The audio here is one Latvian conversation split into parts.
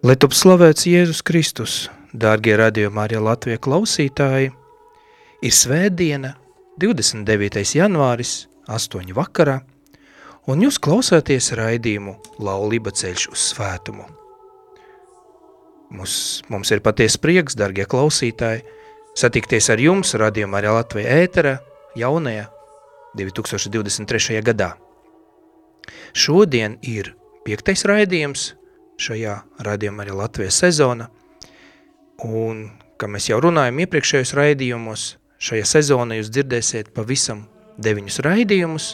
Lai top slavēts Jēzus Kristus, dārgie radījumā arī Latvijas klausītāji, ir svētdiena, 29. janvāris, 8 vakarā, un jūs klausāties raidījumu Laulība ceļš uz svētumu. Mums, mums ir paties prieks, dārgie klausītāji, satikties ar jums radījumā arī Latvijas ētera jaunajā 2023. gadā. Šodien ir piektais raidījums – šajā radījumā arī Latvijas sezona, un, kā mēs jau runājam iepriekšējos raidījumos, šajā sezonā jūs dzirdēsiet pavisam deviņus raidījumus,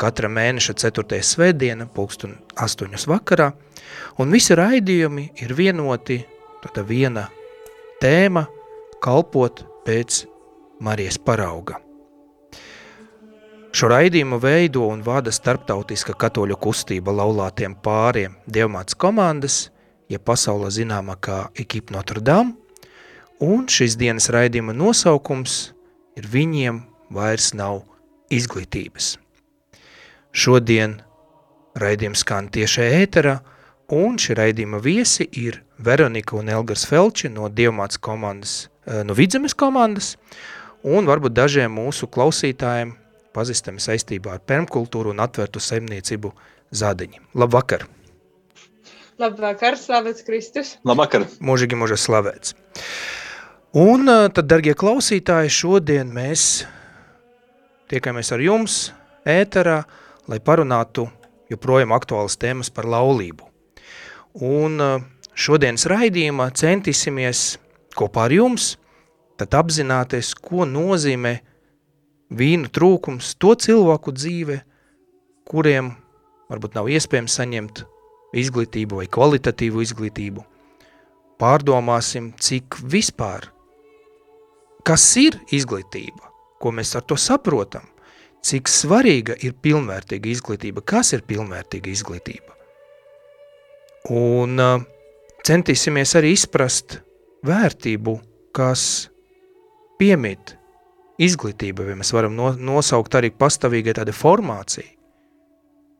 katra mēneša 4. svētdiena, pulkstun 8. vakarā, un visi raidījumi ir vienoti, tāda viena tēma, kalpot pēc Marijas parauga. Šo raidījumu veido un vada starptautiska katoļu kustība laulātiem pāriem Dievmāts komandas, ja pasaulē zināmā kā Ekipa Notre Dame, un šīs dienas raidījuma nosaukums ir viņiem vairs nav izglītības. Šodien raidījums skan tiešai ēterā, un šī raidījuma viesi ir Veronika un Elgars Felči no Dievmāts komandas, eh, no Vidzemes komandas, un varbūt dažiem mūsu klausītājiem pazīstami saistībā ar permkultūru un atvērtu saimniecību Zādiņi. Labvakar! Labvakar, slavēts Kristus! Labvakar! Mūžīgi mūža slavēts! Un tad, dargie klausītāji, šodien mēs tiekamies ar jums ēterā, lai parunātu joprojām aktuālas tēmas par laulību. Un šodienas raidījumā centīsimies kopā ar jums tad apzināties, ko nozīmē vīnu trūkums to cilvēku dzīve, kuriem varbūt nav iespējams saņemt izglītību vai kvalitatīvu izglītību. Pārdomāsim, cik vispār, kas ir izglītība, ko mēs ar to saprotam, cik svarīga ir pilnvērtīga izglītība, kas ir pilnvērtīga izglītība. Un uh, centīsimies arī izprast vērtību, kas piemīt izglītība, vai mēs varam no, nosaukt arī pastāvīgai tāda formācija,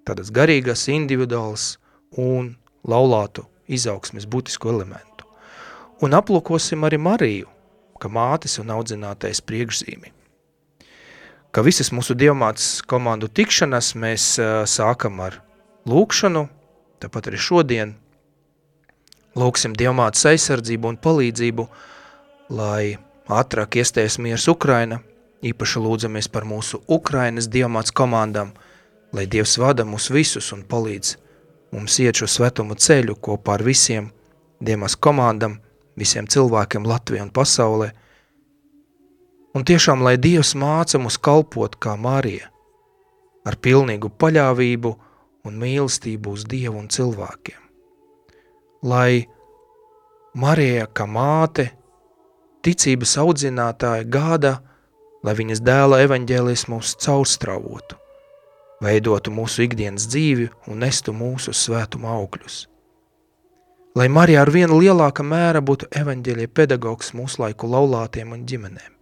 tādas garīgas, individuāls un laulātu izaugsmes būtisku elementu. Un aplūkosim arī Mariju, ka mātes un audzinātais priekšzīmi. Ka visas mūsu dievmātes komandu tikšanas mēs uh, sākam ar lūkšanu, tāpat arī šodien lūksim dievmātes aizsardzību un palīdzību, lai ātrāk iestājas miers Ukraina – Īpaši lūdzamies par mūsu Ukrainas dievmāts komandām, lai Dievs vada mūs visus un palīdz mums iet šo svetumu ceļu kopā ar visiem dievmāts komandam, visiem cilvēkiem Latvijā un pasaulē. Un tiešām, lai Dievs māca mūs kalpot kā Marija, ar pilnīgu paļāvību un mīlestību uz Dievu un cilvēkiem. Lai Marija kā māte, ticības audzinātāja gādā, lai viņas dēla evaņģēlis mūs caurstrauotu, veidotu mūsu ikdienas dzīvi un nestu mūsu svētuma augļus. Lai Marija ar vienu lielāka mēra būtu evaņģēļie pedagogs mūsu laiku laulātiem un ģimenēm.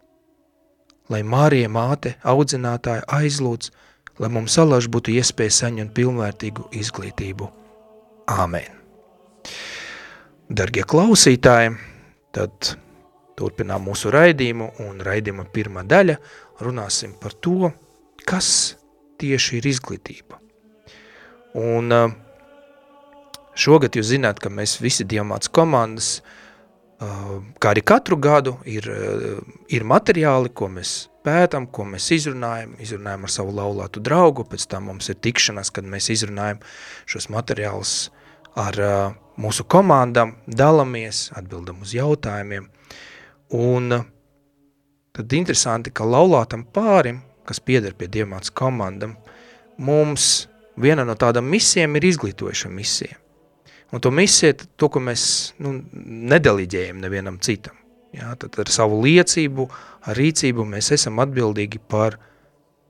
Lai Marija māte, audzinātāja aizlūdz, lai mums salaž būtu iespēja saņemt pilnvērtīgu izglītību. Āmen. Dargie klausītāji, tad Turpinām mūsu raidījumu un raidījuma pirmā daļa runāsim par to, kas tieši ir izglītība. Un uh, šogad jūs zināt, ka mēs visi diamāts komandas, uh, kā arī katru gadu, ir, uh, ir materiāli, ko mēs pētam, ko mēs izrunājam, izrunājam ar savu laulātu draugu, pēc tam mums ir tikšanās, kad mēs izrunājam šos materiālus ar mūsu komandām, dalamies, atbildam uz jautājumiem – Un eh, tad interesanti, ka laulātam pārim, kas pieder pie dievmātas komandam, mums viena no tādām misijām ir izglītojuša misija. Un to misiju, to, ko mēs nu, nedaliģējam nevienam citam. Jā, tad ar savu liecību, ar rīcību mēs esam atbildīgi par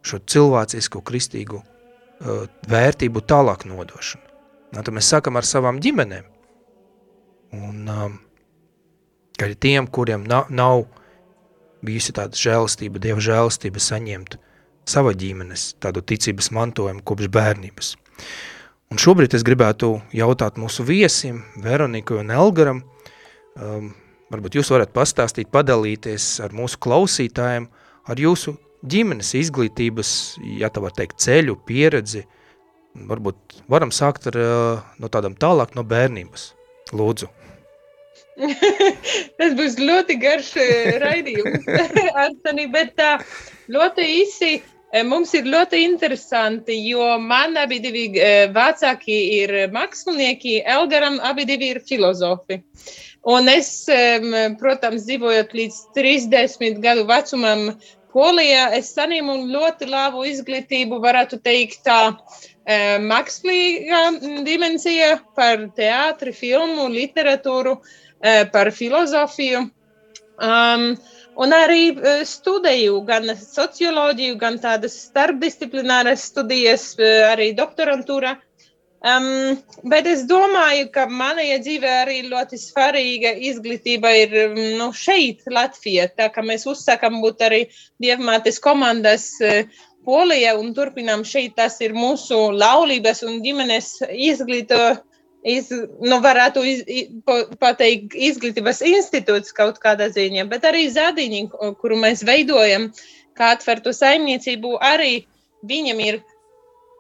šo cilvēcisko kristīgu uh, vērtību tālāk nodošanu. Jā, tad mēs sākam ar savām ģimenēm. Un um, ka arī tiem, kuriem nav, nav bijusi tāda žēlastība, Dieva žēlastība saņemt sava ģimenes tādu ticības mantojumu kopš bērnības. Un šobrīd es gribētu jautāt mūsu viesim, Veronikai un Elgaram, um, varbūt jūs varat pastāstīt, padalīties ar mūsu klausītājiem, ar jūsu ģimenes izglītības, ja tā var teikt, ceļu, pieredzi. Varbūt varam sākt ar, uh, no tādam tālāk no bērnības. Lūdzu. Tas būs ļoti garš uh, raidījums, Antoni, bet tā ļoti īsi Eh, mums ir ļoti interesanti, jo man abi divi eh, vecāki ir mākslinieki, Elgaram abi divi ir filozofi. Un es, protams, dzīvojot līdz 30 gadu vecumam Polijā, es saņēmu ļoti labu izglītību, varētu teikt, tā eh, mākslīgā dimensija par teātri, filmu, literatūru, par filozofiju. Um, Un arī studēju gan socioloģiju, gan tādas starpdisciplināras studijas, arī doktorantūra. Um, bet es domāju, ka manajā dzīvē arī ļoti svarīga izglītība ir nu, šeit, Latvijā. Tā kā mēs uzsākam būt arī dievmātes komandas Polijā un turpinām šeit, tas ir mūsu laulības un ģimenes izglītošana iz, nu, varētu iz, pateikt, izglītības institūts kaut kādā ziņā, bet arī zadiņi, kuru mēs veidojam, kā atvertu saimniecību, arī viņam ir,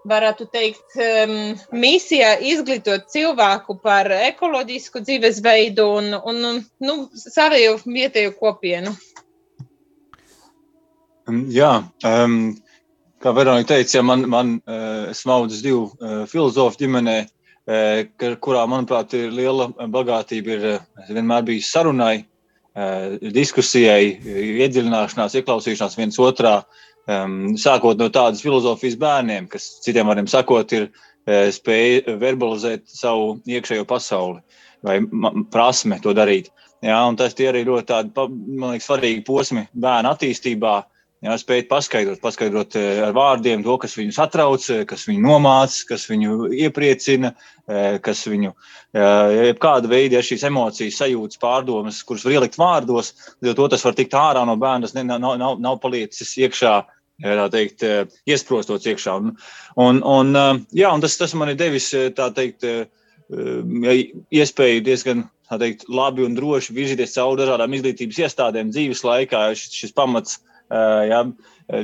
varētu teikt, um, misija izglītot cilvēku par ekoloģisku dzīvesveidu un, un nu, savēju vietēju kopienu. Jā, um, kā Veronika teica, ja man, man uh, esmu audzis divu uh, filozofu ģimenē, uh, kurā, manuprāt, ir liela bagātība. Ir vienmēr bijis sarunai, diskusijai, iedziļināšanās, ieklausīšanās viens otrā, sākot no tādas filozofijas bērniem, kas citiem vārdiem sakot, ir spēja verbalizēt savu iekšējo pasauli vai prasme to darīt. Ja, tas ir arī ļoti tādi, liekas, svarīgi posmi bērnu attīstībā, Jā, spēt paskaidrot, paskaidrot eh, ar vārdiem to, kas viņu satrauc, eh, kas viņu nomāca, kas viņu iepriecina, eh, kas viņu kāda veida ja šīs emocijas, sajūtas, pārdomas, kuras var ielikt vārdos, jo tas var tikt ārā no bērna, tas nav, nav, nav palicis iekšā. Tā teikt, iesprostots iekšā. Un, un, un, jā, un tas, tas man ir devis teikt, iespēju diezgan teikt, labi un droši virzīties cauri dažādām izglītības iestādēm dzīves laikā. Šis, šis pamats uh, ja,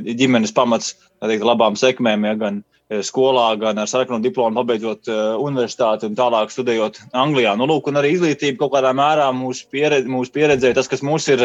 ģimenes pamats teikt, labām sekmēm, ja, gan skolā, gan ar sarkanu diplomu, pabeidzot universitāti un tālāk studējot Anglijā. Nu, lūk, un arī izglītība kaut kādā mērā mūsu, pieredz, mūsu pieredzē, tas, kas mums ir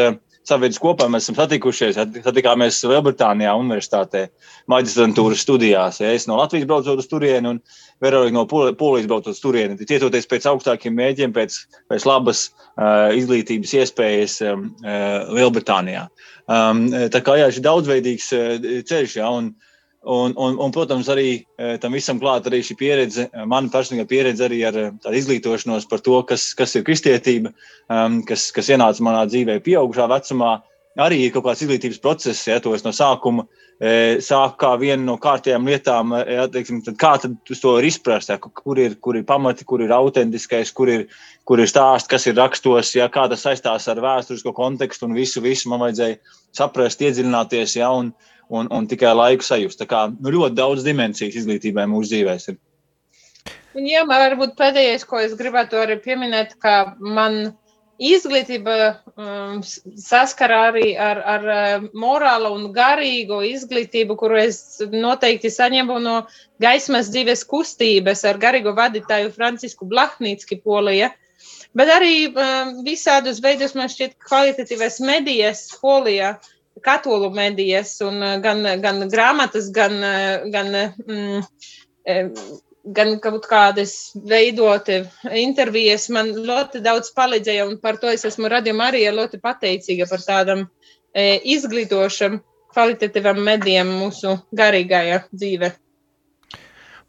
savienojis kopā, mēs esam satikušies, satikāmies Lielbritānijā, universitātē, maģistrantūras studijās. Ja, es no Latvijas braucu uz turieni un Veronika no Polijas braucu uz turieni. Tietoties pēc augstākiem mēģiem, pēc, pēc labas uh, izglītības iespējas um, uh, Lielbritānijā. Um, tā kā jā, šis daudzveidīgs uh, ceļš, jā, un, Un, un, un, protams, arī tam visam klāt arī šī pieredze, mana personīgā pieredze arī ar tādu izglītošanos par to, kas, kas ir kristietība, kas, kas ienāca manā dzīvē pieaugušā vecumā. Arī ir kaut kāds izglītības process, ja to es no sākuma sāku kā vienu no kārtējām lietām, ja, teiksim, tad kā tad to var izprast, ja, kur, ir, kur ir pamati, kur ir autentiskais, kur ir, kur ir stāsts, kas ir rakstos, ja, kā tas saistās ar vēsturisko kontekstu un visu, visu man vajadzēja saprast, iedziļināties. Ja, un, un, un tikai laiku sajust. Tā kā nu, ļoti daudz dimensijas izglītībai mūsu dzīvēm ir. Un, jā, varbūt pēdējais, ko es gribētu arī pieminēt, ka man izglītība um, saskara arī ar, ar uh, morālu un garīgu izglītību, kuru es noteikti saņemu no gaismas dzīves kustības ar garīgo vadītāju Francisku Blahnīcki Polija. Bet arī um, visādus veidus man šķiet kvalitatīvas medijas Polijā. Uh, katoļu medijas, un, eh, gan, gan grāmatas, gan, eh, gan, mm, eh, gan kaut kādas veidoti intervijas man ļoti daudz palīdzēja, un par to es esmu radījuma arī ļoti pateicīga par tādam izglītošam, kvalitatīvam medijam mūsu garīgajā dzīvē.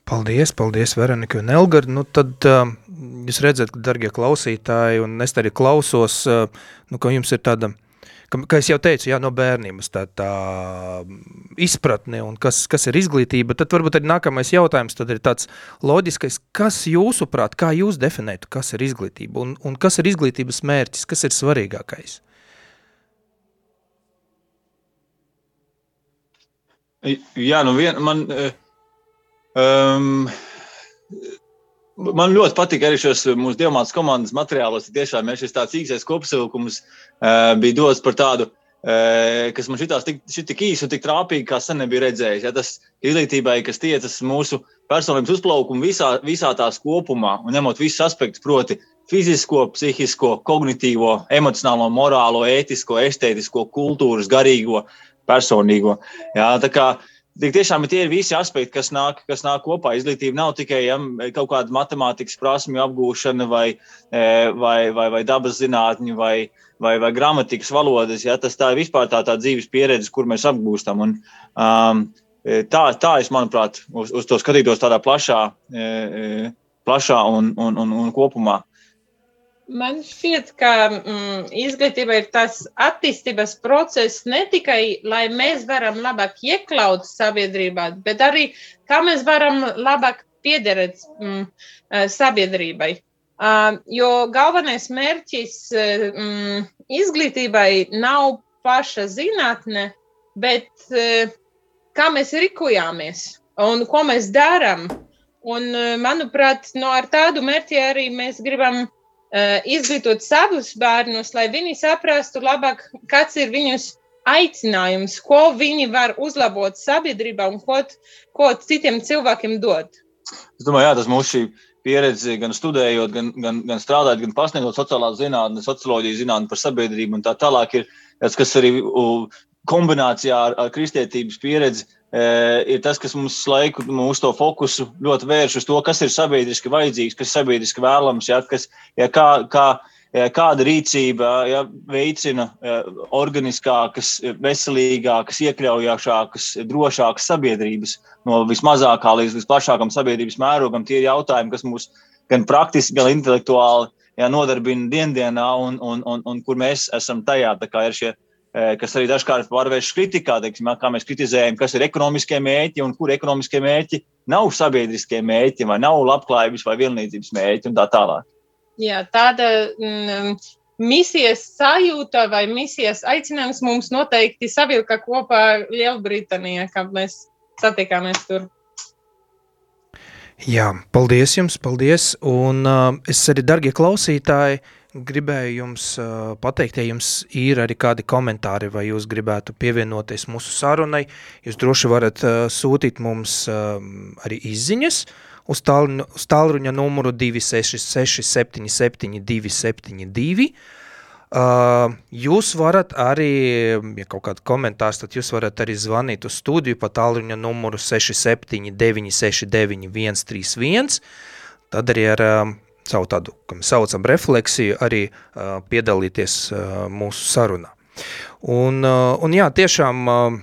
Paldies, paldies, Veronika un Elgar. Nu, tad uh, jūs redzat, darbie klausītāji, un es arī klausos, uh, nu, ka jums ir tāda ka, kā es jau teicu, jā, no bērnības tā, tā izpratne un kas, kas ir izglītība, tad varbūt arī nākamais jautājums tad ir tāds loģiskais, kas jūsuprāt, kā jūs definētu, kas ir izglītība un, un kas ir izglītības mērķis, kas ir svarīgākais? Jā, nu vien, man, um, Man ļoti patīk arī šos mūsu diamāts komandas materiālos. Tiešām ja šis tāds īsais kopsavilkums uh, bija dots par tādu, uh, kas man šitās tik, šit tik īsi un tik trāpīgi, kā sen nebija redzējis. Ja, tas izglītībai, kas tiecas mūsu personības uzplaukumu visā, visā tās kopumā un ņemot visus aspektus, proti, fizisko, psihisko, kognitīvo, emocionālo, morālo, ētisko, estētisko, kultūras, garīgo, personīgo. Jā, tā kā uh, Tik tiešām tie ir visi aspekti, kas nāk, kas nāk kopā. Izglītība nav tikai ja, kaut kāda matemātikas prasmju apgūšana, vai, e, vai, vai, vai dabas zinātņu, vai, vai, vai gramatikas valodas. Ja, tas tā ir vispār tā, tā dzīves pieredze, kur mēs apgūstam. Un, um, e, tā, tā es, manuprāt, uz, uz to skatītos tādā plašā, e, plašā un, un, un, un kopumā. Man šķiet, ka mm, izglītība ir tas attīstības process ne tikai, lai mēs varam labāk iekļaut sabiedrībā, bet arī kā mēs varam labāk piederēt mm, eh, sabiedrībai. Uh, jo galvenais mērķis mm, izglītībai nav paša zinātne, bet uh, kā mēs rīkojāmies un ko mēs darām. Un, manuprāt, no ar tādu mērķi arī mēs gribam uh, Eh, izglītot savus bērnus, lai viņi saprastu labāk, kāds ir viņus aicinājums, ko viņi var uzlabot sabiedrībā un ko, ko citiem cilvēkiem dot. Es domāju, jā, tas mūsu šī pieredze, gan studējot, gan, gan, gan strādājot, gan pasniedzot sociālās zinātnes, socioloģijas zinātni par sabiedrību un tā tālāk, ir tas, kas arī kombinācijā ar, ar kristietības pieredzi ir tas, kas mums laiku mūsu to fokusu ļoti vērš uz to, kas ir sabiedriski vajadzīgs, kas ir sabiedriski vēlams, ja, kas, ja, kā, kā, ja, kāda rīcība ja, veicina ja, organiskākas, veselīgākas, iekļaujošākas, drošākas sabiedrības no vismazākā līdz visplašākam sabiedrības mērogam. Tie ir jautājumi, kas mūs gan praktiski, gan intelektuāli ja, nodarbina diendienā un, un, un, un kur mēs esam tajā. Tā kā ir šie Eh, kas arī dažkārt pārvēršas kritikā, teiksim, kā mēs kritizējam, kas ir ekonomiskie mērķi un kur ekonomiskie mērķi nav sabiedriskie mērķi, vai nav labklājības vai vienlīdzības mērķi un tā tālāk. Jā, tāda mm, misijas sajūta vai misijas aicinājums mums noteikti savilka kopā Lielbritānijā, kad mēs satikāmies tur. Jā, paldies jums, paldies. Un uh, es arī, dargie klausītāji, uh, gribēju jums pateikt, ja jums ir arī kādi komentāri, vai jūs gribētu pievienoties mūsu sarunai, jūs droši varat sūtīt mums arī izziņas uz, tāl, uz tālruņa numuru 266 77 272. Uh, jūs varat arī, ja kaut kāda komentārs, tad jūs varat arī zvanīt uz studiju pa tālruņa numuru 67 969 131, tad arī ar uh, savu tādu, mēs saucam, refleksiju, arī uh, piedalīties uh, mūsu sarunā. Un, uh, un jā, tiešām uh,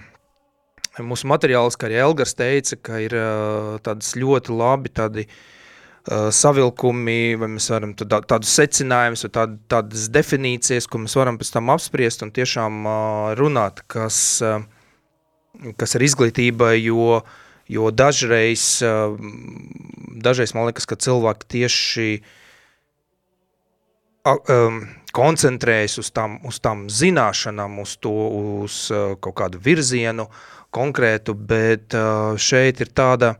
mūsu materiāls, kā arī Elgars teica, ka ir uh, tādas ļoti labi tādi uh, savilkumi, vai mēs varam tā, tādus secinājumus, vai tād, tādas definīcijas, ko mēs varam pēc tam apspriest un tiešām uh, runāt, kas, uh, kas ir izglītība, jo uh, Jo dažreiz, dažreiz man liekas, ka cilvēki tieši um, koncentrējas uz tām, uz tām zināšanām, uz, to, uz uh, kaut kādu virzienu konkrētu, bet uh, šeit ir tāda,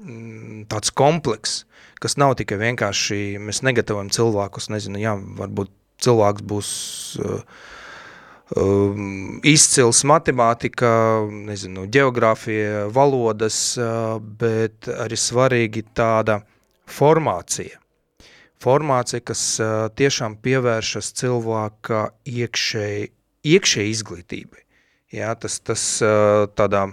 mm, tāds kompleks, kas nav tikai vienkārši, mēs negatavojam cilvēkus, nezinu, jā, varbūt cilvēks būs uh, um, izcils matemātika, nezinu, geogrāfija, valodas, uh, bet arī svarīgi tāda formācija. Formācija, kas uh, tiešām pievēršas cilvēka iekšēji, iekšēji izglītībai. Jā, tas, tas uh, tādā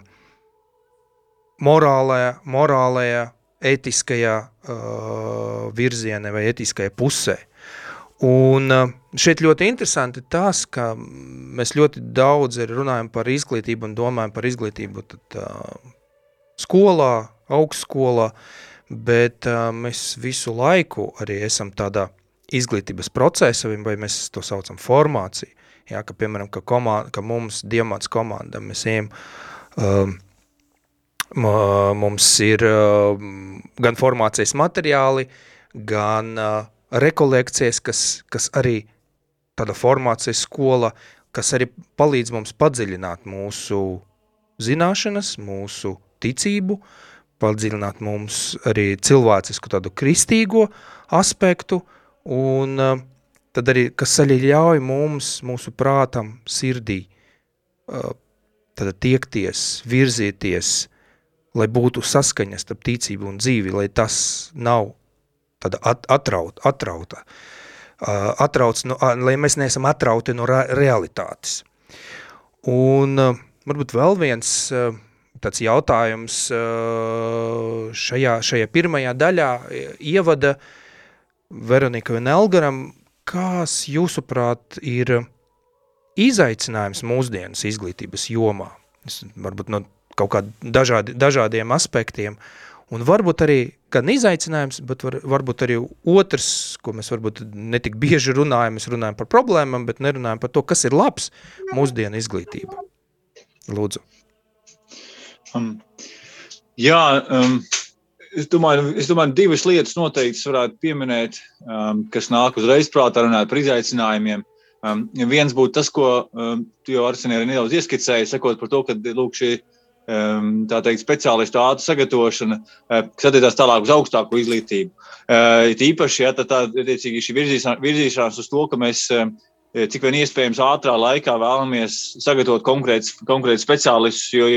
morālajā, morālajā, etiskajā uh, virzienē vai etiskajā pusē. Un uh, šeit ļoti interesanti tas, ka mēs ļoti daudz runājam par izglītību un domājam par izglītību tad, uh, skolā, augstskolā, bet uh, mēs visu laiku arī esam tādā izglītības procesa, vai mēs to saucam formāciju. Jā, ka, piemēram, ka, komanda, ka mums diamāts komanda, mēs ejam, uh, mums ir uh, gan formācijas materiāli, gan uh, rekolekcijas, kas, kas arī tāda formācijas skola, kas arī palīdz mums padziļināt mūsu zināšanas, mūsu ticību, padziļināt mums arī cilvēcisku tādu kristīgo aspektu, un uh, tad arī, kas arī ļauj mums, mūsu prātam, sirdī, uh, tad tiekties, virzieties, lai būtu saskaņa starp ticību un dzīvi, lai tas nav tāda at, atraut, atrauta, uh, atrauts, no, lai mēs neesam atrauti no realitātes. Un varbūt vēl viens uh, tāds jautājums šajā, šajā pirmajā daļā ievada Veronika un Elgaram, kas jūsuprāt ir izaicinājums mūsdienas izglītības jomā? Es, varbūt no kaut kādiem dažādi, dažādiem aspektiem, un varbūt arī gan izaicinājums, bet var, varbūt arī otrs, ko mēs varbūt netik bieži runājam, mēs runājam par problēmām, bet nerunājam par to, kas ir labs mūsdienu izglītība. Lūdzu. Um, jā, um, es domāju, es domāju, divas lietas noteikti varētu pieminēt, um, kas nāk uzreiz prātā runāt par izaicinājumiem. Um, viens būtu tas, ko um, tu jau Arsenē nedaudz ieskicēji, sakot par to, ka lūk, šī um, tā teikt, speciālistu ātru sagatavošana, uh, kas attiecās tālāk uz augstāku izglītību. Uh, īpaši, ja tā, tā attiecīgi šī virzīšanās uz to, ka mēs uh, cik vien iespējams ātrā laikā vēlamies sagatavot konkrētus konkrēt speciālistus, jo,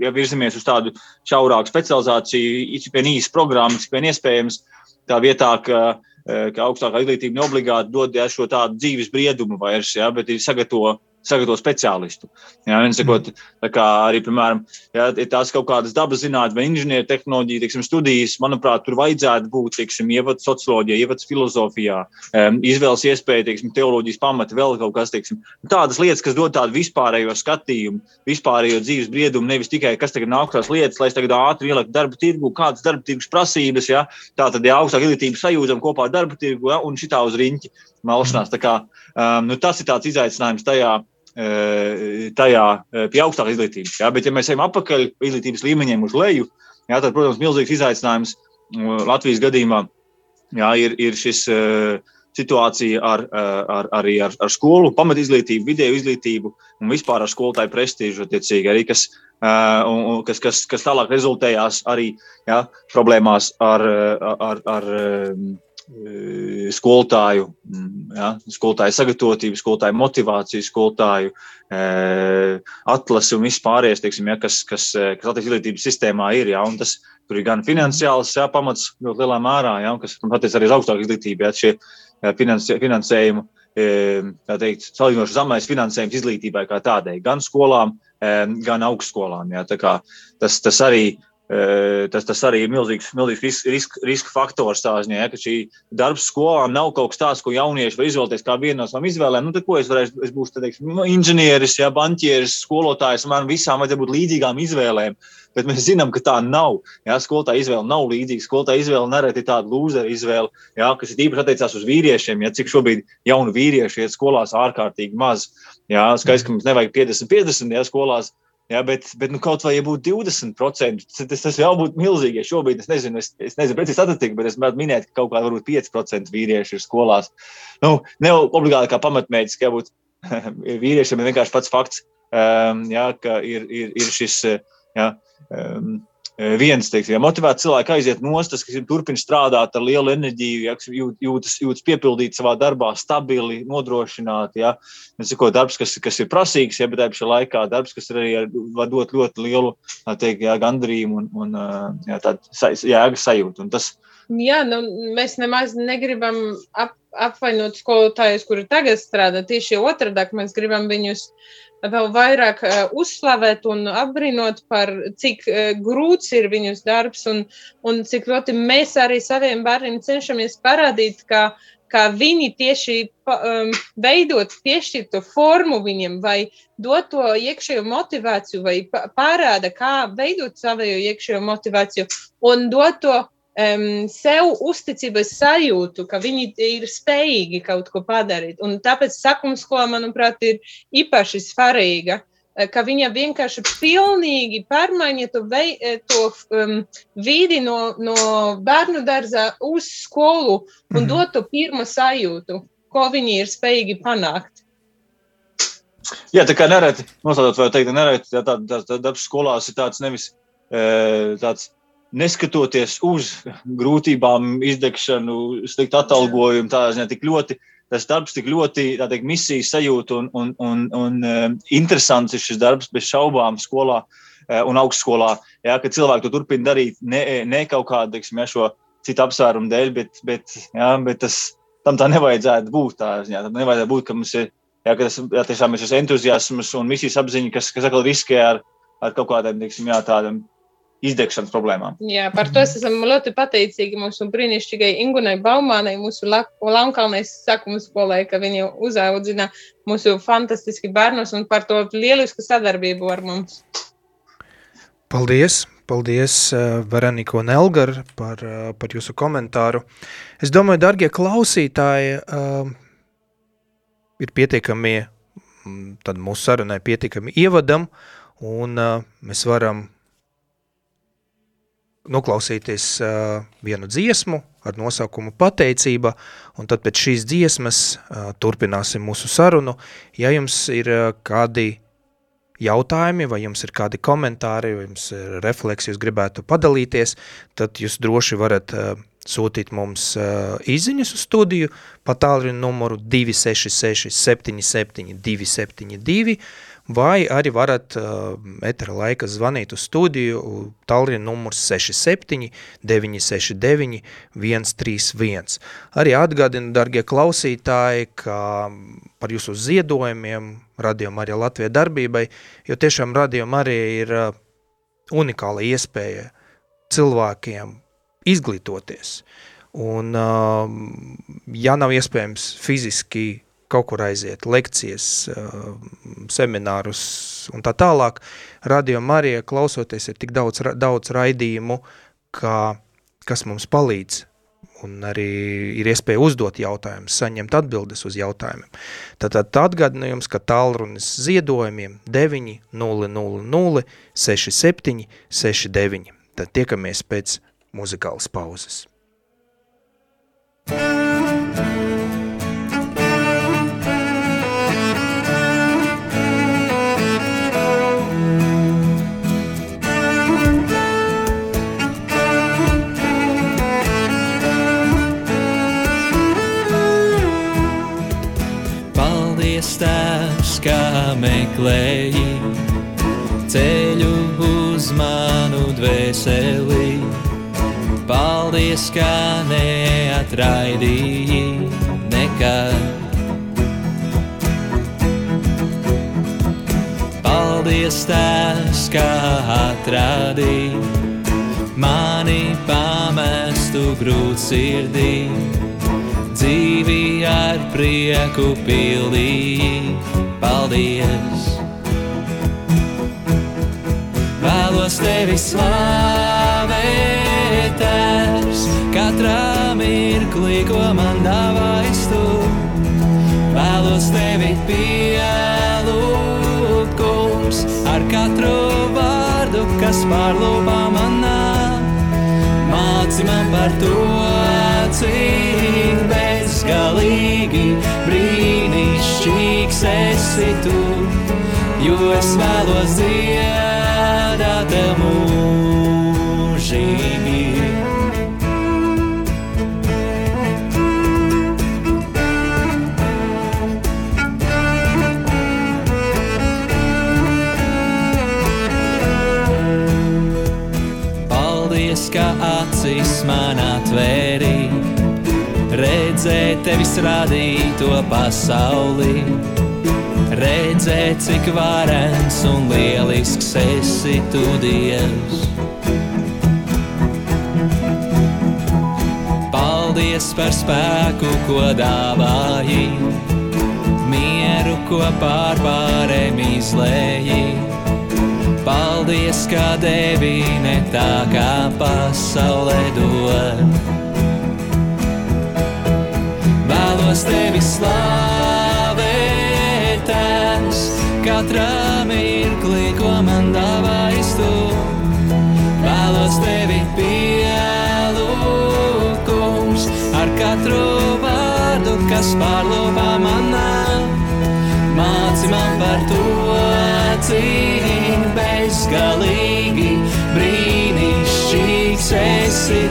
ja virzamies uz tādu šaurāku specializāciju, cik vien īsa programma, cik vien iespējams, tā vietā, ka ka augstākā izglītība neobligāti dod ja, šo tādu dzīves briedumu vairs, ja, bet ir sagatavo sagatavo speciālistu. Jā, sakot, arī, piemēram, jā, tās kaut kādas dabas zinātnes vai inženieru tehnoloģija teiksim, studijas, manuprāt, tur vajadzētu būt ievads socioloģijā, ievads filozofijā, um, izvēles iespēja, teiksim, teoloģijas pamata, vēl kaut kas teiksim, tādas lietas, kas dod tādu vispārējo skatījumu, vispārējo dzīves briedumu, nevis tikai kas tagad nāk tās lietas, lai es tagad ātri ieliektu darba tirgu, kādas darba tirgus prasības, ja? tā tad ja augstāk izglītību sajūtam kopā ar darba tirgu ja? un šitā uz riņķi malšanās. Tā kā, um, nu, tas ir tāds izaicinājums tajā, uh, tajā uh, pie augstākas izglītības. Ja? Bet, ja mēs ejam atpakaļ izglītības līmeņiem uz leju, ja, tad, protams, milzīgs izaicinājums uh, Latvijas gadījumā ja, ir, ir šis. Situācija ar, ar, arī ar, ar skolu, pamatizglītību, video izglītību un vispār ar skolotāju prestižu, arī, kas, un, kas, kas, kas tālāk rezultējās arī ja, problēmās ar, ar, ar Eh, skolotāju, mm, ja, skolotāju sagatavotību, skolotāju motivāciju, skolotāju e, atlasi un viss pārējais, teiksim, ja, kas, kas, eh, kas Latvijas izglītības sistēmā ir. Ja, tas, tur ir gan finansiāls ja, pamats ļoti lielā mērā, ja, kas attiecas arī uz augstāku izglītību, ja šie finansē, finansējumu. Tā teikt, salīdzinoši zemais finansējums izglītībai kā tādai, gan skolām, gan augstskolām. Ja, tas, tas arī Tas, tas arī ir milzīgs, milzīgs riska risk, risk faktors. Tā ziņā, ja, ka šī darbs skolām nav kaut kas tāds, ko jaunieši var izvēlēties kā vienu no savām izvēlēm. Nu, tad, ko es varēšu, es būšu teiksim, nu, inženieris, ja, banķieris, skolotājs. Man visām vajadzētu būt līdzīgām izvēlēm. Bet mēs zinām, ka tā nav. Ja, skolotāja izvēle nav līdzīga. Skolotāja izvēle nereti ir tāda lūzera izvēle, ja, kas ir īpaši attiecās uz vīriešiem. Ja, cik šobrīd jaunu vīriešu iet skolās ārkārtīgi maz. Ja, skaidrs, ka mums nevajag 50, 50 ja, skolās. Ja, bet, bet nu, kaut vai ja būtu 20%, tas, tas jau būtu milzīgi. Ja šobrīd es nezinu, es, es nezinu precīzi statistiku, bet es varētu minēt, ka kaut kādā varbūt 5% vīrieši ir skolās. Nu, ne obligāti kā pamatmērķis, ka jābūt vīriešiem, ir vienkārši pats fakts, um, ja, ka ir, ir, ir šis. Ja, um, viens, teiksim, ja motivēts cilvēks aiziet nostas, kas turpina strādāt ar lielu enerģiju, ja, jūt, jūtas, jūtas piepildīt savā darbā, stabili, nodrošināti. Ja. Nesako, darbs, kas, kas ir prasīgs, ja, bet tajā pašā laikā darbs, kas arī ar, var dot ļoti lielu teikt, ja, gandrību un, un ja, tādu jēgas sajūtu. Un tas, Jā, nu, mēs nemaz negribam ap, apvainot skolotājus, kuri tagad strādā. Tieši otrādi mēs gribam viņus vēl vairāk uh, uzslavēt un apbrīnot par cik uh, grūts ir viņus darbs un, un cik ļoti mēs arī saviem bērniem cenšamies parādīt, ka, ka viņi tieši um, veidot piešķirto formu viņiem vai dot to iekšējo motivāciju vai parāda, kā veidot savējo iekšējo motivāciju un dot to um, sev uzticības sajūtu, ka viņi ir spējīgi kaut ko padarīt. Un tāpēc sakumskola, manuprāt, ir īpaši svarīga. Ka viņa vienkārši pilnīgi pārmaiņa to, vei, to um, vidi no, no bērnu dārza uz skolu un mm -hmm. dot to pirmo sajūtu, ko viņi ir spējīgi panākt. Jā, tā kā nereti, noslēdzot, vai teikt, nereti, tā, tā, tā, tā darbs skolās ir tāds nevis e, tāds neskatoties uz grūtībām, izdegšanu, sliktu atalgojumu, tādā ziņā tik ļoti. Tas darbs tik ļoti teikt, misijas sajūta un, un, un, un um, interesants ir šis darbs bez šaubām skolā uh, un augstskolā. Ja, ka cilvēki to turpina darīt ne, ne kaut kādu teiksim, ja, šo citu apsvērumu dēļ, bet, bet, ja, bet tas, tam tā nevajadzētu būt. Tā, ja, tam nevajadzētu būt, ka mums ir ja, ka tas, ja, tiešām ir šis entuziasms un misijas apziņa, kas, kas atkal riskē ar, ar kaut kādiem teiksim, jā, tādiem izdegšanas problēmām. Jā, par to esam ļoti pateicīgi mūsu brīnišķīgai Ingunai Baumānai, mūsu Launkalnais sakuma skolai, ka viņa uzaudzina mūsu fantastiski bērnus un par to lielisku sadarbību ar mums. Paldies! Paldies, uh, Veronika un Elgar, par, uh, par jūsu komentāru. Es domāju, darbie klausītāji, uh, ir pietiekami, mm, tad mūsu sarunai pietiekami ievadam, un mēs varam noklausīties uh, vienu dziesmu ar nosaukumu pateicība, un tad pēc šīs dziesmas uh, turpināsim mūsu sarunu. Ja jums ir uh, kādi jautājumi, vai jums ir kādi komentāri, vai jums ir refleksi, jūs gribētu padalīties, tad jūs droši varat uh, sūtīt mums uh, izziņas uz studiju pa tālruni numuru 266 77 272, vai arī varat uh, etera laika zvanīt uz studiju tālruni numurs 67 969 131. Arī atgādinu, dargie klausītāji, ka par jūsu ziedojumiem Radio Marija Latvija darbībai, jo tiešām Radio Marija ir uh, unikāla iespēja cilvēkiem izglītoties. Un, uh, ja nav iespējams fiziski kaut kur aiziet, lekcijas, seminārus un tā tālāk. Radio Marija klausoties ir tik daudz, daudz raidījumu, kā, kas mums palīdz un arī ir iespēja uzdot jautājumus, saņemt atbildes uz jautājumiem. Tātad atgādinājums, ka tālrunis ziedojumiem 900 67 69. Tad tiekamies pēc muzikālas pauzes. Thank you. Meklēji ceļu uz manu dvēseli. Paldies, kā neatraidīji nekad. Paldies, tēvs, kā atradīji mani pamestu grūtsirdī dzīvi ar prieku pildīji. Paldies! Vēlos tevi slavēt, tēvs, katrā mirklī, ko man dāvājas tu. Vēlos tevi pielūgt, kungs, ar katru vārdu, kas pārlūpā manā. Māci man par to, cik esi tu, jo es vēlos dziedāt mūžīgi. Ka acis man atvērīja redzēt tevis radīto pasauli. Redzēt, cik varens un lielisks esi tu Dievs. Paldies par spēku, ko dāvāji, mieru, ko pārpārēm izlēji. Paldies, ka devi ne tā kā pasaulē dod vēlos tevi tēvs, katrā mirklī, ko man dāvājas tu. Vēlos tevi pielūgums ar katru vārdu, kas pārlūpā manā. Māci man par to, cik bezgalīgi brīnišķīgs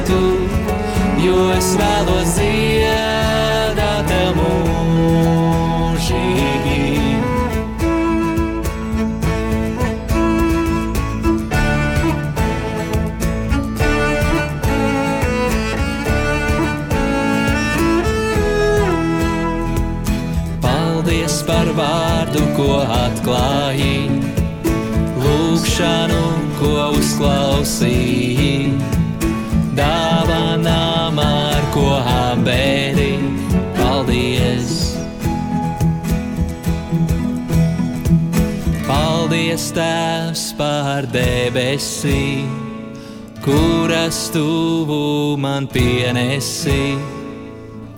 tu, jo es vēlos dziedāt lūgšanu, ko uzklausīji, dāvanām, ar ko abēri. Paldies! Paldies, Tēvs, par debesīm, kuras tuvu man pienesi.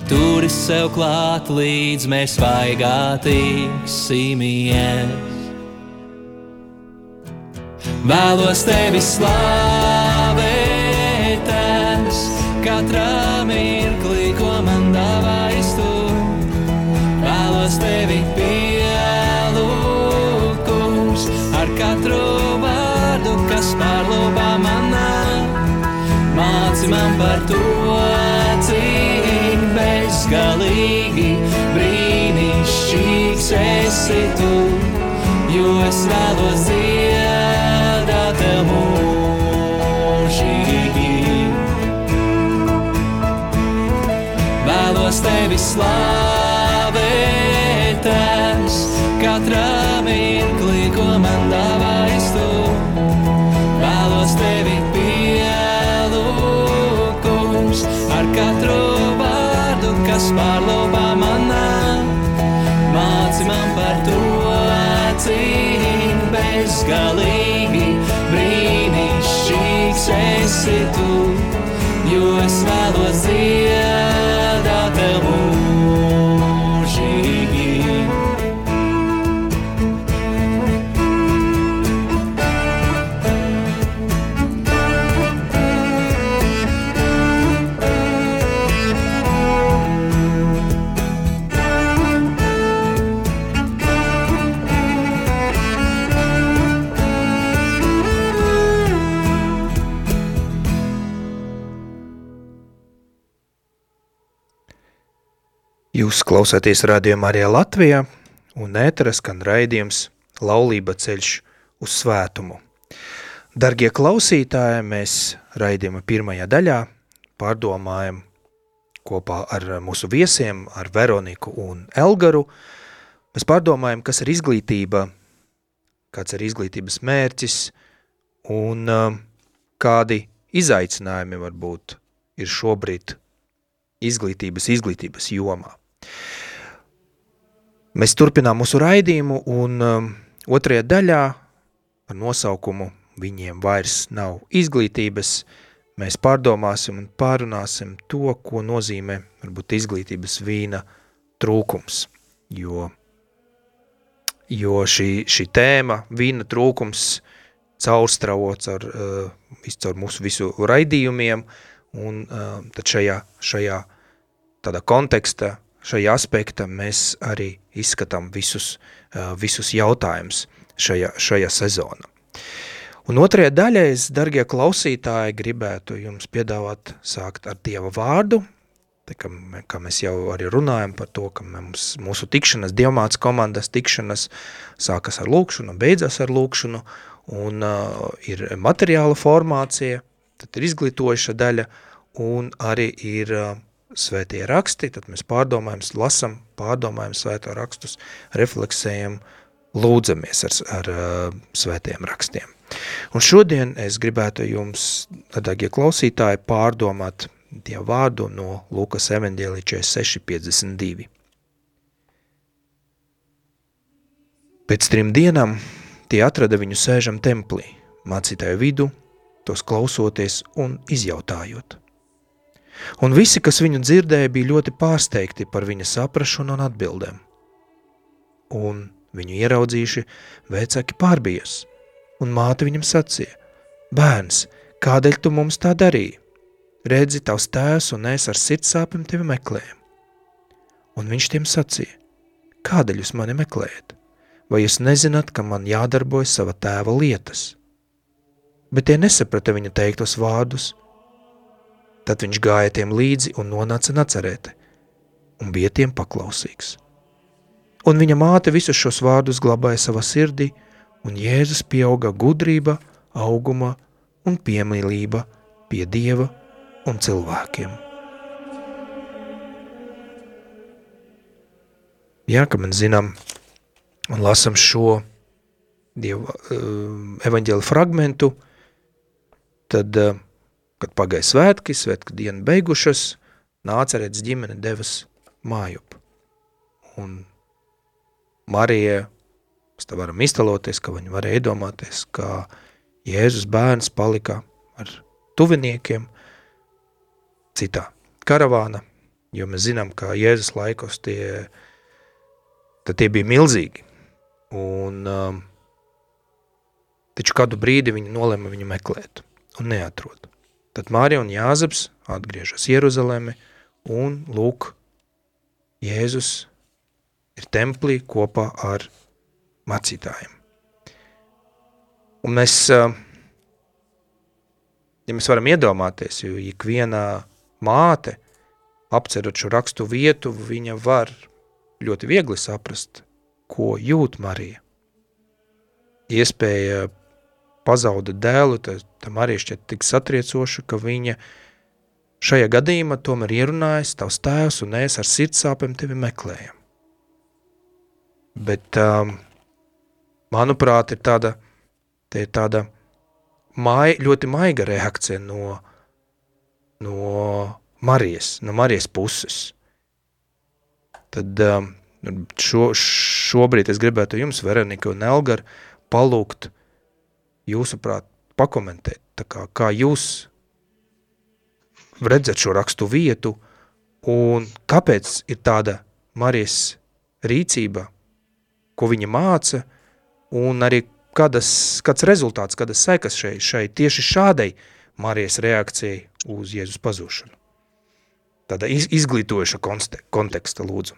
Turi sev klāt, līdz mēs vaigā tiksimies. Vēlos tevi slavēt, es katrā mirklī, ko man dāvājas tu. Vēlos tevi pielūgums ar katru vārdu, kas pārlūpā manā. Māci man par to, cik bezgalīgi brīnišķīgs esi tu, jo es vēlos dziedāt Vēlos tevi slavēt, es katrā mirklī, ko man dāvājas tu. Vēlos tevi pielūgums ar katru vārdu, kas pārlūpā manā. Māci man par to, cik bezgalīgi brīnišķīgs esi tu, jo es vēlos dziedāt klausāties rādījumā arī Latvijā, un ētera skan raidījums Laulība ceļš uz svētumu. Dargie klausītāji, mēs raidījuma pirmajā daļā pārdomājam kopā ar mūsu viesiem, ar Veroniku un Elgaru. Mēs pārdomājam, kas ir izglītība, kāds ir izglītības mērķis un uh, kādi izaicinājumi varbūt ir šobrīd izglītības, izglītības jomā. Mēs turpinām mūsu raidījumu un um, otrajā daļā ar nosaukumu Viņiem vairs nav izglītības, mēs pārdomāsim un pārunāsim to, ko nozīmē varbūt izglītības vīna trūkums, jo, jo šī, šī tēma vīna trūkums caurstravots ar uh, caur mūsu visu raidījumiem, un uh, tad šajā, šajā tādā konteksta, šajā aspekta mēs arī izskatām visus, visus jautājumus šajā, šajā sezonā. Un otrajā daļā es, dargie klausītāji, gribētu jums piedāvāt sākt ar Dieva vārdu, te, ka, kā mēs jau arī runājam par to, ka mums, mūsu tikšanas, dievmāts komandas tikšanas sākas ar lūkšanu, beidzas ar lūkšanu, un uh, ir materiāla formācija, tad ir izglītojuša daļa, un arī ir uh, svētie raksti, tad mēs pārdomājam, lasam, pārdomājam svēto rakstus, refleksējam, lūdzamies ar, ar svētiem rakstiem. Un šodien es gribētu jums, dārgie klausītāji, pārdomāt Dievu vārdu no Lukas evaņģēlī 46.52. Pēc trim dienām tie atrada viņu sēžam templī, mācītāju vidu, tos klausoties un izjautājot. Un visi, kas viņu dzirdēja, bija ļoti pārsteigti par viņa saprašanu un atbildēm. Un viņu ieraudzījuši, vecāki pārbijas – un māte viņam sacīja, bērns, kādēļ tu mums tā darīji? Redzi, tavs tēvs un es ar sirdsāpēm tevi meklējam. Un viņš tiem sacīja, kādēļ jūs mani meklējat? Vai jūs nezināt, ka man jādarbojas sava tēva lietas? Bet tie nesaprata viņa teiktos vārdus. Tad viņš gāja tiem līdzi un nonāca nacerēte, un bija tiem paklausīgs. Un viņa māte visus šos vārdus glabāja savā sirdī, un Jēzus pieauga gudrība, auguma un piemīlība pie Dieva un cilvēkiem. Jā, ka mēs zinām un lasam šo Dieva uh, evaņģēla fragmentu, tad, uh, kad pagāja svētki, svētku diena beigušas, nāca redz ģimene devas mājup. Un Marija, mēs te varam iztaloties, ka viņi varēja iedomāties, ka Jēzus bērns palika ar tuviniekiem citā karavāna, jo mēs zinām, ka Jēzus laikos tie, tie bija milzīgi. Un, um, taču kādu brīdi viņi nolēma viņu meklēt un neatrod. Tad Mārija un Jāzeps atgriežas Jeruzalemi un lūk, Jēzus ir templī kopā ar mācītājiem. Un mēs, ja mēs varam iedomāties, jo ikvienā māte, apcerot šo rakstu vietu, viņa var ļoti viegli saprast, ko jūt Marija. Iespēja pazauda dēlu, tad Marija šķiet tik satriecoša, ka viņa šajā gadījumā tomēr ierunājas tavs tēvs un es ar sirdsāpēm tevi meklējam. Bet, um, manuprāt, ir tāda, ir tāda mai, ļoti maiga reakcija no, no Marijas, no Marijas puses. Tad um, šo, šobrīd es gribētu jums, Veronika un Elgar, palūgt jūsuprāt pakomentēt, tā kā, kā jūs redzat šo rakstu vietu un kāpēc ir tāda Marijas rīcība, ko viņa māca, un arī kādas, kāds rezultāts, kādas sekas šai, šai tieši šādai Marijas reakcijai uz Jēzus pazūšanu. Tāda iz, izglītojuša konteksta lūdzu.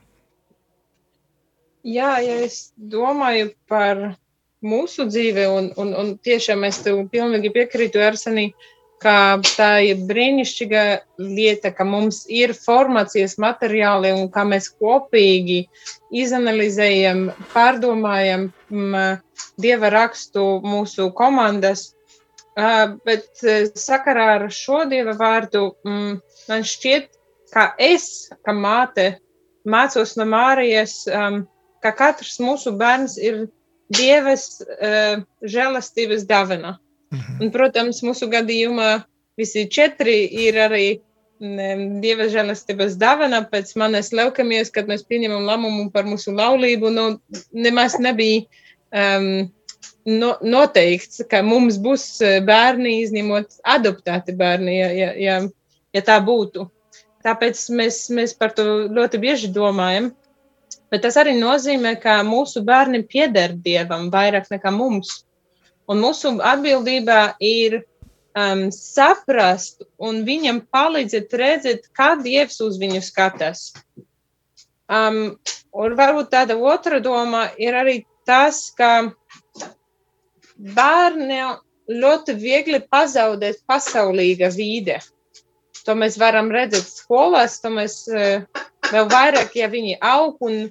Jā, ja es domāju par mūsu dzīve, un, un, un tiešām es tev pilnīgi piekrītu, Arsenī, ka tā ir brīnišķīga lieta, ka mums ir formācijas materiāli un ka mēs kopīgi izanalizējam, pārdomājam m, dieva rakstu mūsu komandas. Uh, bet sakarā ar šo dieva vārdu m, man šķiet, ka es, kā māte, mācos no Mārijas, um, ka katrs mūsu bērns ir dievas uh, žēlastības dāvana. Mhm. Un, protams, mūsu gadījumā visi četri ir arī Dieva žēlastības dāvana pēc manas leukemijas, kad mēs pieņemam lēmumu par mūsu laulību. Nu, nemaz nebija um, no, noteikts, ka mums būs uh, bērni, izņemot adoptēti bērni, ja, ja, ja, ja tā būtu. Tāpēc mēs, mēs par to ļoti bieži domājam. Bet tas arī nozīmē, ka mūsu bērni pieder Dievam vairāk nekā mums. Un mūsu atbildība ir um, saprast un viņam palīdzēt redzēt, kā Dievs uz viņu skatās. Um, un varbūt tāda otra doma ir arī tas, ka bērni ļoti viegli pazaudēt pasaulīga vide. To mēs varam redzēt skolās, to mēs uh, vēl vairāk, ja viņi aug un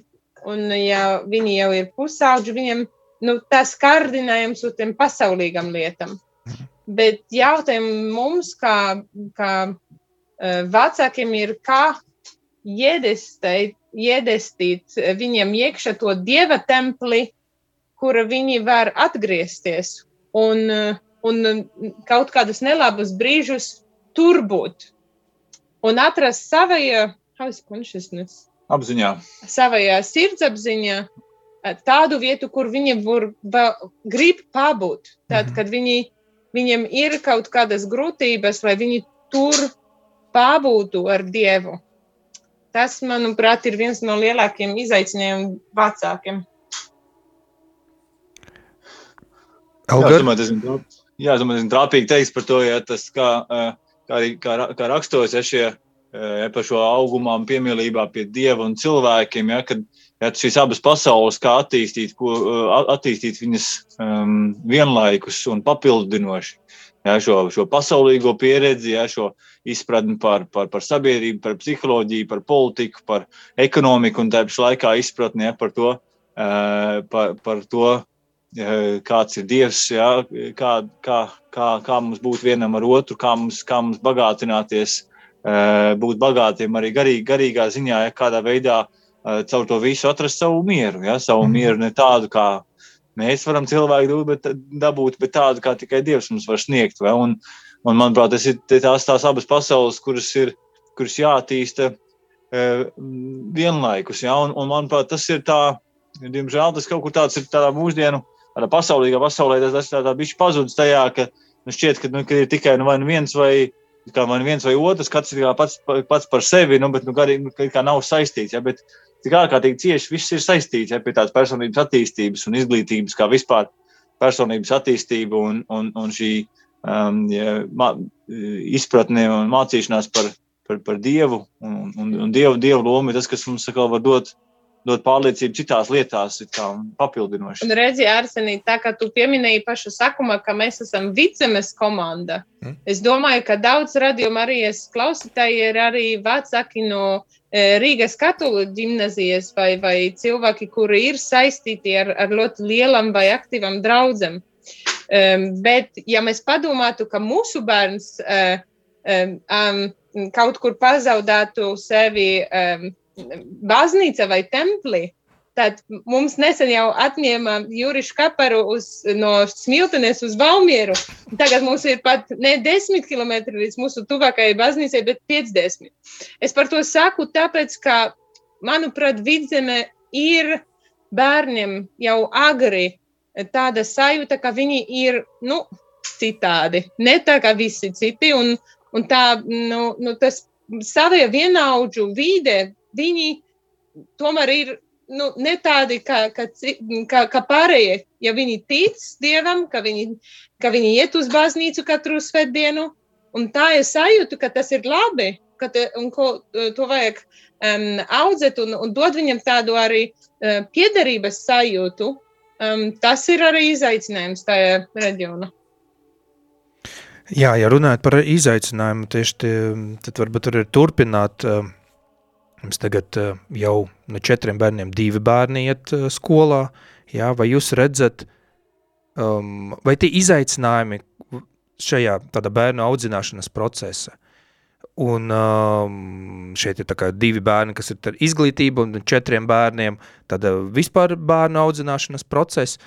un ja viņi jau ir pusauģi, viņiem nu, tas kārdinājums uz tiem pasaulīgam lietam. Mhm. Bet jautājums mums, kā, kā uh, vecākiem, ir, kā iedestīt, iedestīt viņiem iekšā to dieva templi, kura viņi var atgriezties un, un kaut kādus nelabus brīžus tur būt un atrast savajā, how is consciousness? apziņā. Savajā sirdsapziņā tādu vietu, kur viņi var, grib pabūt. Tad, mhm. kad viņi, viņiem ir kaut kādas grūtības, lai viņi tur pabūtu ar Dievu. Tas, manuprāt, ir viens no lielākajiem izaicinājumiem vecākiem. Jā, es domāju, tas ir trāpīgi teiks par to, ja tas kā, kā, kā, kā rakstos, ja šie ja, par šo augumā un piemīlībā pie dieva un cilvēkiem. Ja, kad ja, šīs abas pasaules, kā attīstīt, ko, attīstīt viņas um, vienlaikus un papildinoši. jā, šo, šo pasaulīgo pieredzi, jā, šo izpratni par, par, par sabiedrību, par psiholoģiju, par politiku, par ekonomiku un tāpat laikā izpratni jā, par to, par, par to kāds ir Dievs, jā, kā, kā, kā, kā mums būt vienam ar otru, kā mums, kā mums bagātināties, būt bagātiem arī garīgi, garīgā ziņā, ja kādā veidā caur to visu atrast savu mieru. Ja, savu mm. mieru ne tādu, kā mēs varam cilvēku bet, dabūt, bet tādu, kā tikai Dievs mums var sniegt. Vai? Un, un, manuprāt, tas ir tās, tās abas pasaules, kuras ir kuras jātīsta vienlaikus. Ja? Un, un, manuprāt, tas ir tā, diemžēl tas kaut kur tāds ir tādā mūsdienu tādā pasaulīgā pasaulē tas, tas tādā bišķi pazudis tajā, ka nu, šķiet, ka, nu, ka ir tikai nu, vai nu viens vai, kā, vai nu viens vai otrs, katrs ir pats, pats par sevi, nu, bet nu, kā, nu, kā nav saistīts. Ja, bet, Tik ārkārtīgi cieši viss ir saistīts ja, pie tādas personības attīstības un izglītības, kā vispār personības attīstība un, un, un šī um, ja, mā, izpratne un mācīšanās par, par, par Dievu un, un, un Dievu, dievu lomu ir tas, kas mums var dot dot pārliecību citās lietās, papildinoši. Un redzi, Arsenī, tā kā tu pieminēji pašu sakumā, ka mēs esam vidzemes komanda. Mm. Es domāju, ka daudz radījuma arī klausītāji ir arī vecāki no e, Rīgas katoļu gimnazijas vai, vai cilvēki, kuri ir saistīti ar, ar ļoti lielam vai aktīvam draudzam. Um, bet, ja mēs padomātu, ka mūsu bērns uh, um, um, kaut kur pazaudētu sevi um, baznīca vai templī. Tad mums nesen jau atņēma Jurišu kaparu uz, no Smiltenes uz Valmieru. Tagad mums ir pat ne 10 km līdz mūsu tuvākajai baznīcai, bet 50. Es par to saku tāpēc, ka, manuprāt, vidzeme ir bērniem jau agri tāda sajūta, ka viņi ir, nu, citādi, ne tā kā visi citi, un, un tā, nu, nu tas savie vienaudžu vide viņi tomēr ir nu, ne tādi kā, kā, kā, kā pārējie. Ja viņi tic Dievam, ka viņi, ka viņi iet uz baznīcu katru svētdienu, un tā es sajūtu, ka tas ir labi, ka te, ko, to vajag um, audzēt un, un dot viņam tādu arī uh, piederības sajūtu. Um, tas ir arī izaicinājums tajā reģionā. Jā, ja runājot par izaicinājumu, tieši tie, tad varbūt tur ir turpināt uh, Mums tagad uh, jau no četriem bērniem divi bērni iet uh, skolā. Jā, vai jūs redzat, um, vai tie izaicinājumi šajā tādā bērnu audzināšanas procesa, un um, šeit ir divi bērni, kas ir izglītība, un četriem bērniem tāda vispār bērnu audzināšanas procesa,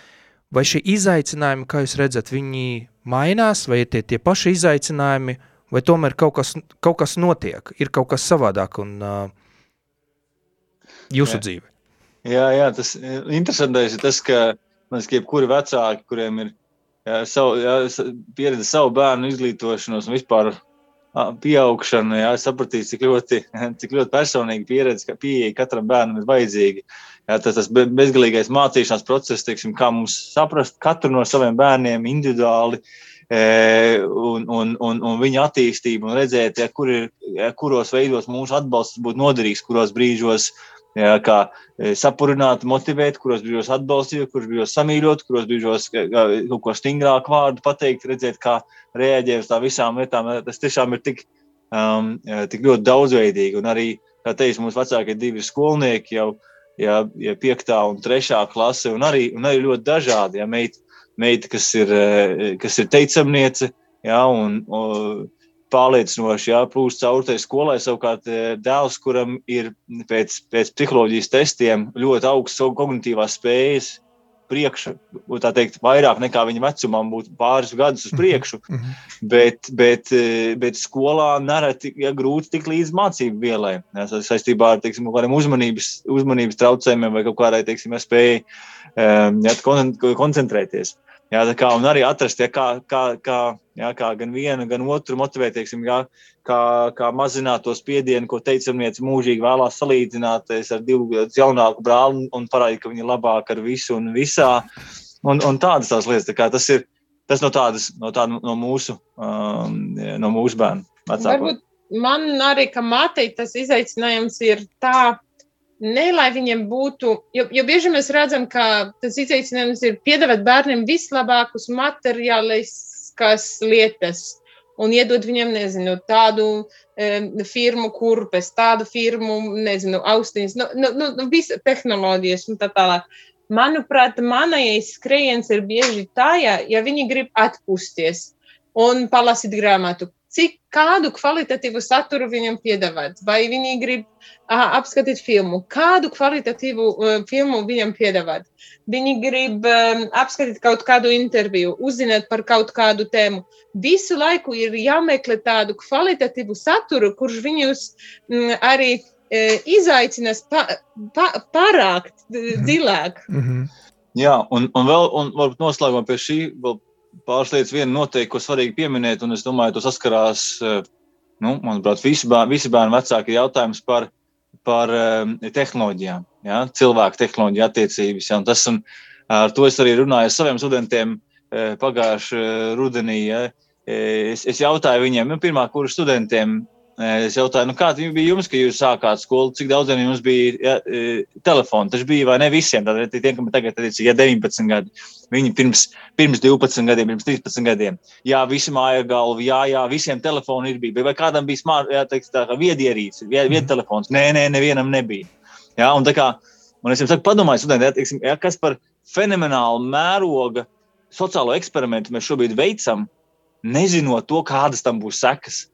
vai šie izaicinājumi, kā jūs redzat, viņi mainās, vai tie, tie paši izaicinājumi, vai tomēr kaut kas, kaut kas notiek, ir kaut kas savādāk, un uh, jūsu jā. dzīve? Jā, jā, tas interesantais ir tas, ka man liekas, jebkuri vecāki, kuriem ir jā, savu, jā, pieredze savu bērnu izglītošanos un vispār pieaugšanu, jā, sapratīs, cik ļoti, cik ļoti personīgi pieredze, ka pieeja katram bērnam ir vajadzīga. Jā, tas, tas bezgalīgais mācīšanās process, teiksim, kā mums saprast katru no saviem bērniem individuāli, e, un, un, un, un viņa attīstību, un redzēt, ja, kur ir, ja, kuros veidos mūsu atbalsts būtu noderīgs, kuros brīžos uh, Jā, kā e, sapurināt, motivēt, kuros brīžos atbalstīt, kuros brīžos samīļot, kuros brīžos kaut ko stingrāku vārdu pateikt, redzēt, kā reaģē uz tā visām lietām. Tas tiešām ir tik, um, tik ļoti daudzveidīgi. Un arī, kā teicu, mūsu vecākie divi skolnieki jau ja, ja piektā un trešā klase, un arī, un arī ļoti dažādi. Ja, meita, meita, kas ir, e, kas ir teicamniece, ja, un, un pārliecinoši jā, plūst caur tai skolai. Savukārt eh, dēls, kuram ir pēc, pēc psiholoģijas testiem ļoti augsts kognitīvās spējas, priekšu, tā teikt, vairāk nekā viņa vecumam būtu pāris gadus uz mhm. priekšu, -hmm. bet, bet, eh, bet skolā nereti ja, grūti tik līdz mācību vielai. Ja, saistībā ar teiksim, uzmanības, uzmanības traucējumiem vai kaut kādai teiksim, spēju um, ja, koncentrēties. Jā, kā, un arī atrast, ja, kā, kā, kā, jā, kā gan vienu, gan otru motivēt, teiksim, jā, kā, kā mazināt to spiedienu, ko teicamniece mūžīgi vēlās salīdzināties ar divu jaunāku brāli un parādīt, ka viņi ir labāk ar visu un visā. Un, un tādas tās lietas, tā tas ir tas no tādas, no, tāda, no mūsu, um, no mūsu bērnu vecāku. Varbūt man arī, ka matei tas izaicinājums ir tā, ne lai viņiem būtu, jo, jo bieži mēs redzam, ka tas izaicinājums ir piedāvāt bērniem vislabākus materiālus, praktiskas lietas un iedod viņam, nezinu, tādu um, firmu kurpes, tādu firmu, nezinu, austiņas, nu, nu, nu visa tehnoloģijas un tā tālāk. Manuprāt, manējais skrējiens ir bieži tajā, ja viņi grib atpūsties un palasīt grāmatu, cik kādu kvalitatīvu saturu viņam piedāvāt, vai viņi grib aha, apskatīt filmu, kādu kvalitatīvu uh, filmu viņam piedāvāt. Viņi grib um, apskatīt kaut kādu interviju, uzzināt par kaut kādu tēmu. Visu laiku ir jāmeklē tādu kvalitatīvu saturu, kurš viņus mm, arī e, izaicinās pa, pa, pārākt dziļāk. Mm -hmm. Jā, un, un vēl un varbūt noslēgumā pie šī vēl pāris lietas, viena noteikti, ko svarīgi pieminēt, un es domāju, tas saskarās, eh, nu, manuprāt, visi bērni, visi bērni vecāki jautājums par, par um, tehnoloģijām, ja? cilvēku tehnoloģiju attiecības. Ja? Un tas, un ar to es arī runāju ar saviem studentiem eh, pagājušajā rudenī. Ja? Es, es jautāju viņiem, nu, pirmā, kuru studentiem Es jautāju, nu, kāda bija jums, kad jūs sākāt skolu? Cik daudziem jums bija ja, telefoni? Tas bija vai ne visiem? Tad tiem, kam tagad ir ja 19 gadi, viņi pirms, pirms 12 gadiem, pirms 13 gadiem. Jā, visi māja galva, jā, jā, visiem telefoni ir bija. Vai kādam bija smart, jā, teiks, tā kā viedierīce, viedtelefons? Nē, nē, nevienam nebija. Jā, un tā kā, un es jums saku, padomājiet, studenti, ja, teiksim, ja, kas par fenomenālu mēroga sociālo eksperimentu mēs šobrīd veicam, nezinot to, kādas tam būs sekas.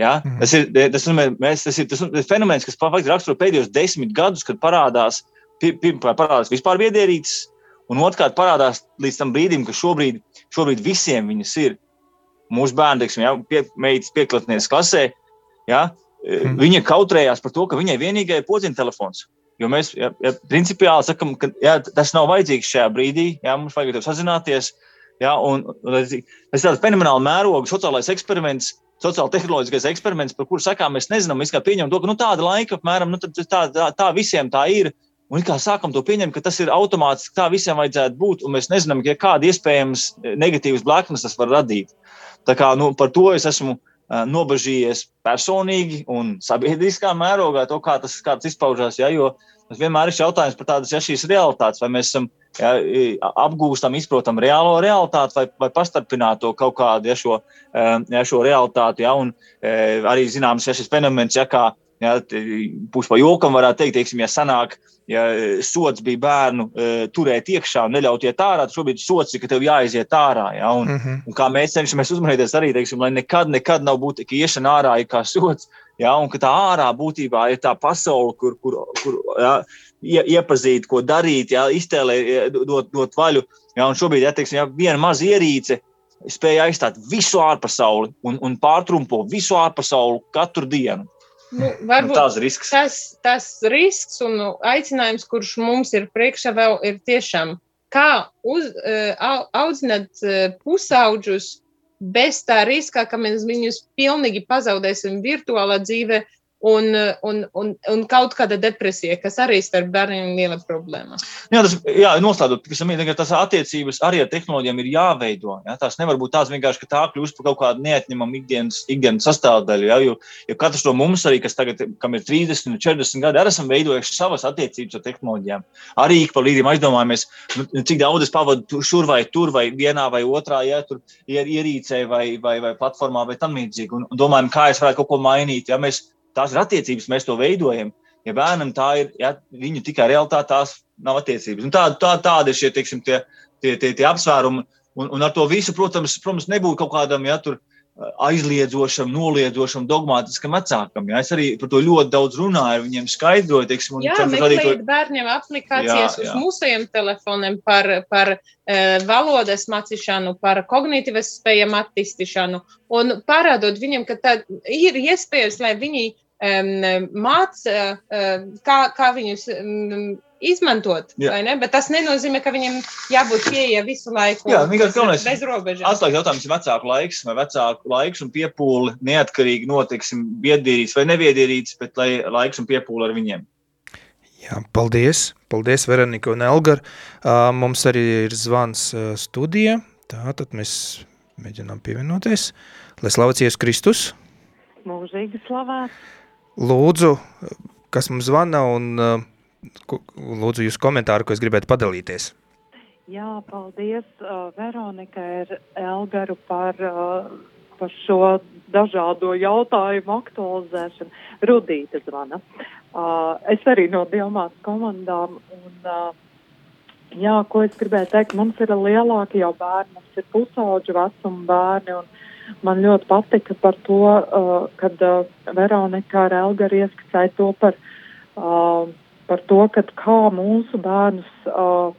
Ja? Mm. Tas, ir, tas, mēs, tas, ir, tas ir fenomens, kas faktiski raksturo pēdējos desmit gadus, kad parādās, pirmkārt, parādās vispār viedierīces, un otrkārt parādās līdz tam brīdim, ka šobrīd, šobrīd visiem viņas ir. Mūsu bērni, teiksim, ja, pie, meitas pieklatnieks klasē, ja, mm. viņa kautrējās par to, ka viņai vienīgai ir podziņa telefons. Jo mēs ja, ja, principiāli sakām, ka ja, tas nav vajadzīgs šajā brīdī, ja mums vajag sazināties. Ja, un, tas ir tāds fenomenāls mērogs, sociālais eksperiments, sociāla tehnoloģiskais eksperiments, par kuru sakām mēs nezinām, mēs kā pieņemam to, ka nu, tāda laika apmēram nu, tā, tā, tā visiem tā ir. Un kā sākam to pieņemt, ka tas ir automātiski, tā visiem vajadzētu būt, un mēs nezinām, ja kāda iespējams negatīvas blaknes tas var radīt. Tā kā nu, par to es esmu nobežījies personīgi un sabiedriskā mērogā, to, kā tas, kā tas izpaužās. Ja, jo tas vienmēr ir jautājums par tādas ja, šīs realitātes, vai mēs esam ja, apgūstam, izprotam reālo realitāti vai, vai pastarpināt to kaut kādu ja, šo, ja, šo realitāti. Ja, un, arī zināms, ja šis fenomens, ja, kā Ja, Pusi pa jokam varētu teikt, teiksim, ja sanāk, ja sots bija bērnu uh, turēt iekšā un neļaut iet ārā, tad šobrīd sots ir, ka tev jāiziet ārā. Ja, un, mm -hmm. un kā mēs cenšamies uzmanīties arī, teiksim, lai nekad, nekad nav būt, ka iešana ārā ir kā sots, ja, un ka tā ārā būtībā ir tā pasaule, kur, kur, kur ja, iepazīt, ko darīt, ja, iztēlēt, dot, dot vaļu. Ja, un šobrīd, ja, teiksim, ja viena maza ierīce spēja aizstāt visu ārpasauli un, un pārtrumpo visu ārpasauli katru dienu. Nu, varbūt tas risks. Tas, tas risks un aicinājums, kurš mums ir priekšā, vēl ir tiešām kā uz, uh, audzināt uh, pusauģus bez tā riska, ka mēs viņus pilnīgi pazaudēsim virtuālā dzīvē, un, un, un, un kaut kāda depresija, kas arī starp bērniem ir liela problēma. Jā, tas jā, noslēdzot, ka tas attiecības arī ar tehnoloģijām ir jāveido. Jā, tās nevar būt tās vienkārši, ka tā kļūst par kaut kādu neatņemamu ikdienas, ikdienas sastāvdaļu. Jā, jo, jo katrs no mums, arī, kas tagad, ir 30 un 40 gadi, arī esam veidojuši savas attiecības ar tehnoloģijām. Arī ik pa līdim aizdomājamies, nu, cik daudz es pavadu šur vai tur, vai vienā vai otrā, ja tur ir ierīcē vai, vai, vai platformā vai tam līdzīgi. Un, domājam, kā es varētu kaut ko mainīt. Ja mēs tās ir attiecības, mēs to veidojam. Ja bērnam tā ir, ja viņu tikai realitāte, tās nav attiecības. Un tā, tā, tāda ir šie, teiksim, tie, tie, tie, tie apsvērumi. Un, un ar to visu, protams, protams nebūtu kaut kādam, ja tur aizliedzošam, noliedzošam, dogmātiskam vecākam. Ja? Es arī par to ļoti daudz runāju, viņiem skaidroju, teiksim, jā, meklējiet to... bērniem aplikācijas jā, jā. uz mūsējiem telefoniem par, par uh, valodas mācīšanu, par kognitīvas spējām attīstīšanu un parādot viņiem, ka tā ir iespējas, lai viņi māca, kā, kā viņus izmantot. Bet tas nenozīmē, ka viņam jābūt pieejai visu laiku. Jā, vienkārši galvenais bez robežām. Atslēgas jautājums ir vecāku laiks vai vecāku laiks un piepūle neatkarīgi notiksim biedrīts vai neviedrīts, bet lai laiks un piepūle ar viņiem. Jā, paldies, paldies Veronika un Elgar. Uh, mums arī ir zvans uh, studija, tātad mēs mēģinām pievienoties. Lai slavēts Kristus. Mūžīgi slavēts. Lūdzu, kas mums zvana un uh, lūdzu jūs komentāru, ko es gribētu padalīties. Jā, paldies uh, Veronika ir Elgaru par, uh, par šo dažādo jautājumu aktualizēšanu. Rudīte zvana. Es arī no Dievmātas komandām un Jā, ko es gribēju teikt, mums ir lielāki jau bērni, mums ir pusauģu vecuma bērni. Man ļoti patika par to, uh, kad uh, Veronika ar Elgaru ieskicēja to par, uh, par to, kad kā mūsu bērnus uh,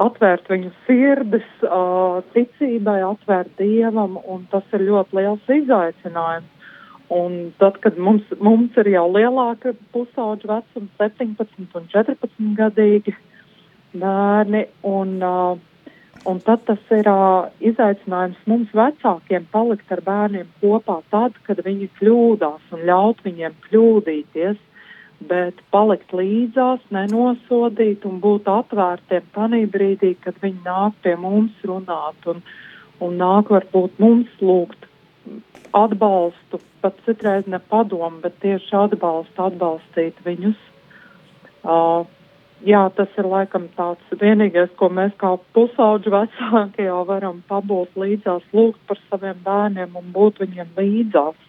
atvērt viņu sirdis uh, ticībai, atvērt dievam, un tas ir ļoti liels izaicinājums. Un tad, kad mums, mums ir jau lielāka pusauģa vecuma, 17 un 14 gadīgi, bērni. Un, uh, un tad tas ir uh, izaicinājums mums vecākiem palikt ar bērniem kopā tad, kad viņi kļūdās un ļaut viņiem kļūdīties. Bet palikt līdzās, nenosodīt un būt atvērtiem tajā brīdī, kad viņi nāk pie mums runāt un, un nāk varbūt mums lūgt atbalstu, pat citreiz ne padomu, bet tieši atbalstu, atbalstīt viņus. Uh, jā, tas ir laikam tāds vienīgais, ko mēs kā pusauģi vecāki jau varam pabūt līdzās, lūgt par saviem bērniem un būt viņiem līdzās.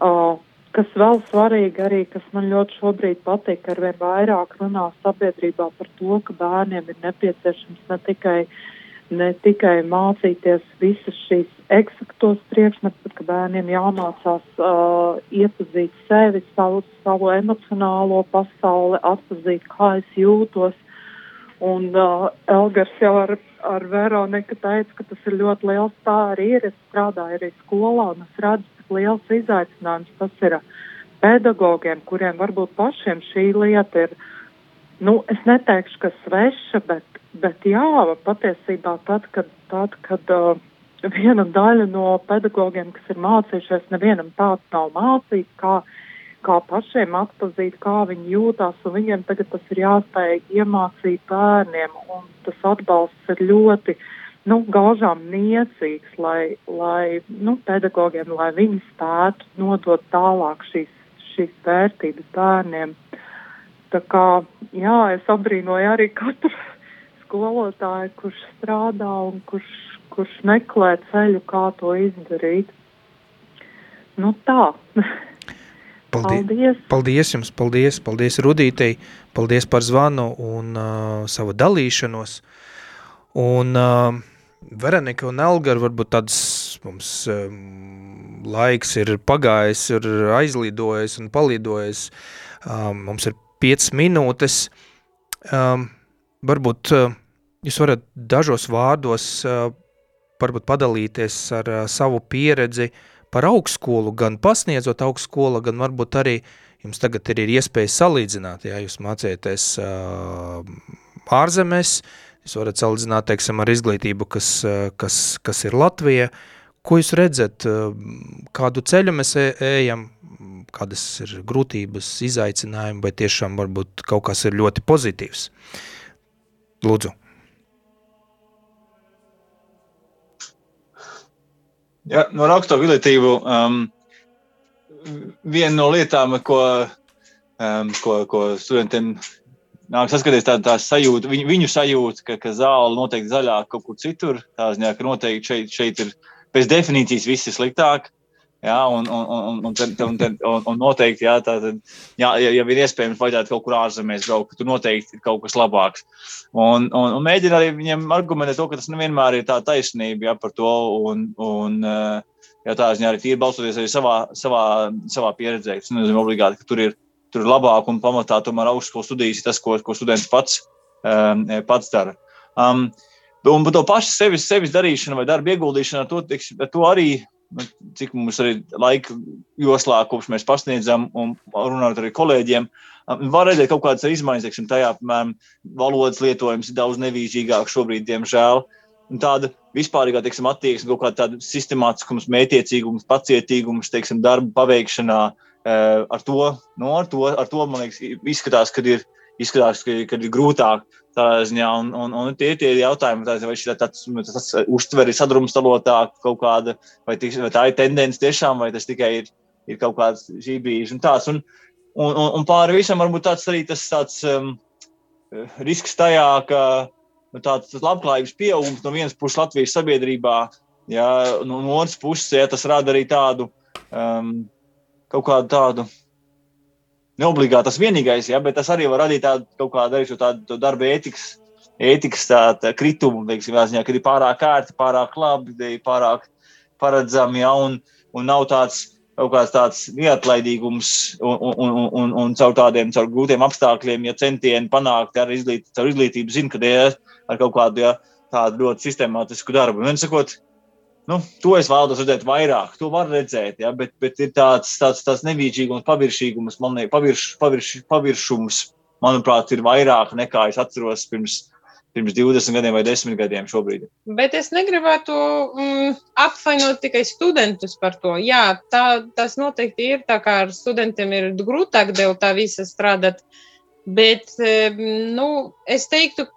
Uh, kas vēl svarīgi arī, kas man ļoti šobrīd patīk, arvien vairāk runā sabiedrībā par to, ka bērniem ir nepieciešams ne tikai uh, ne tikai mācīties visas šīs eksaktos priekšmetus, bet ka bērniem jāmācās uh, iepazīt sevi, savu, savu emocionālo pasauli, atpazīt, kā es jūtos. Un uh, Elgars jau ar, ar Veroniku teica, ka tas ir ļoti liels. Tā arī ir. Es strādāju arī skolā un es redzu, cik liels izaicinājums tas ir pedagogiem, kuriem varbūt pašiem šī lieta ir, nu, es neteikšu, ka sveša, bet Bet jā, patiesībā tad, kad, tad, kad uh, viena daļa no pedagogiem, kas ir mācījušies, nevienam tāds nav mācīts, kā, kā pašiem atpazīt, kā viņi jūtās, un viņiem tagad tas ir jāspēj iemācīt bērniem, un tas atbalsts ir ļoti, nu, gaužām niecīgs, lai, lai, nu, pedagogiem, lai viņi spētu nodot tālāk šīs, šīs vērtības bērniem. Tā kā, jā, es abrīnoju arī katru skolotāju, kurš strādā un kurš, kurš meklē ceļu, kā to izdarīt. Nu tā. Paldies. paldies. Paldies jums, paldies, paldies Rudītei, paldies par zvanu un uh, savu dalīšanos. Un uh, Veronika un Elgar varbūt tāds mums um, laiks ir pagājis, ir aizlidojis un palidojis. Um, mums ir 5 minūtes. Um, varbūt uh, Jūs varat dažos vārdos varbūt padalīties ar savu pieredzi par augstskolu, gan pasniedzot augstskolu, gan varbūt arī jums tagad ir, iespēja salīdzināt, ja jūs mācieties ārzemēs, jūs varat salīdzināt, teiksim, ar izglītību, kas, kas, kas ir Latvija. Ko jūs redzat, kādu ceļu mēs e, ejam, kādas ir grūtības, izaicinājumi, vai tiešām varbūt kaut kas ir ļoti pozitīvs? Lūdzu. Ja, no augstāko izglītību um, viena no lietām, ko, um, ko, ko studentiem nāk saskatīties, tā, tā sajūta, viņu, viņu sajūta, ka, ka zāle noteikti zaļāk kaut kur citur. Tā ziņā, ka noteikti šeit, šeit ir pēc definīcijas viss ir sliktāk. Jā, un, un, un, un, un, un, un noteikti, jā, tā, tad, jā, ja, ja ir iespējams, vajadzētu kaut kur ārzemēs braukt, tur noteikti ir kaut kas labāks. Un, un, un mēģina arī viņiem argumentēt to, ka tas nevienmēr ir tā taisnība jā, par to. Un, un, jā, tā ziņā arī tīri balstoties arī savā, savā, savā pieredzē. Tas nozīmē obligāti, ka tur ir, tur ir labāk un pamatā tomēr augstskolas studijas ir tas, ko, ko students pats, um, pats dara. Um, un par to pašu sevis, sevis darīšanu vai darbu ieguldīšanu, ar to, tiks, ar to arī cik mums arī laika joslā, kopš mēs pasniedzam un runājot ar kolēģiem, var redzēt kaut kādas izmaiņas, teiksim, tajā, piemēram, valodas lietojums ir daudz nevīžīgāk šobrīd, diemžēl. Un tāda vispārīgā teiksim, attieksme, kaut kāda sistemātiskums, mētiecīgums, pacietīgums, teiksim, darba paveikšanā, ar to, nu, ar to, ar to man liekas, izskatās, ka ir, izskatās, ka, ka ir grūtāk tādā ziņā. Un, un, un tie ir jautājumi, tā, vai šī tāds, tāds uztver ir sadrumstalotā kaut kāda, vai, tiks, vai tā ir tendence tiešām, vai tas tikai ir, ir kaut kāds šī brīža un tāds. Un, un, un, un pāri visam varbūt tāds arī tas tāds. Um, risks tajā, ka nu, tāds labklājības pieaugums no vienas puses Latvijas sabiedrībā, ja, no otras puses, ja tas rada arī tādu um, kaut kādu tādu. Neobligāti tas vienīgais, ja, bet tas arī var radīt tādu kaut kādu tādu darba ētikas, ētikas tā, tā kritumu, teiksim, ziņā, kad ir pārāk ērti, pārāk labi, pārāk paredzami, ja, un, un nav tāds kaut kāds tāds neatlaidīgums un, un, un, un, un caur tādiem caur grūtiem apstākļiem, ja centieni panākt ar, izglīt, ar izglītību, zina, ka ir ar kaut kādu ja, tādu ļoti sistemātisku darbu. Un, sakot, nu, to es vēlos redzēt vairāk, to var redzēt, ja, bet, bet ir tāds, tāds, tāds nevīdzīgums, paviršīgums, man liekas, pavirš, pavirš, paviršums, manuprāt, ir vairāk nekā es atceros pirms pirms 20 gadiem vai 10 gadiem šobrīd. Bet es negribētu mm, apvainot tikai studentus par to. Jā, tā, tas noteikti ir tā, kā ar studentiem ir grūtāk dēļ tā visa strādāt. Bet nu, es teiktu,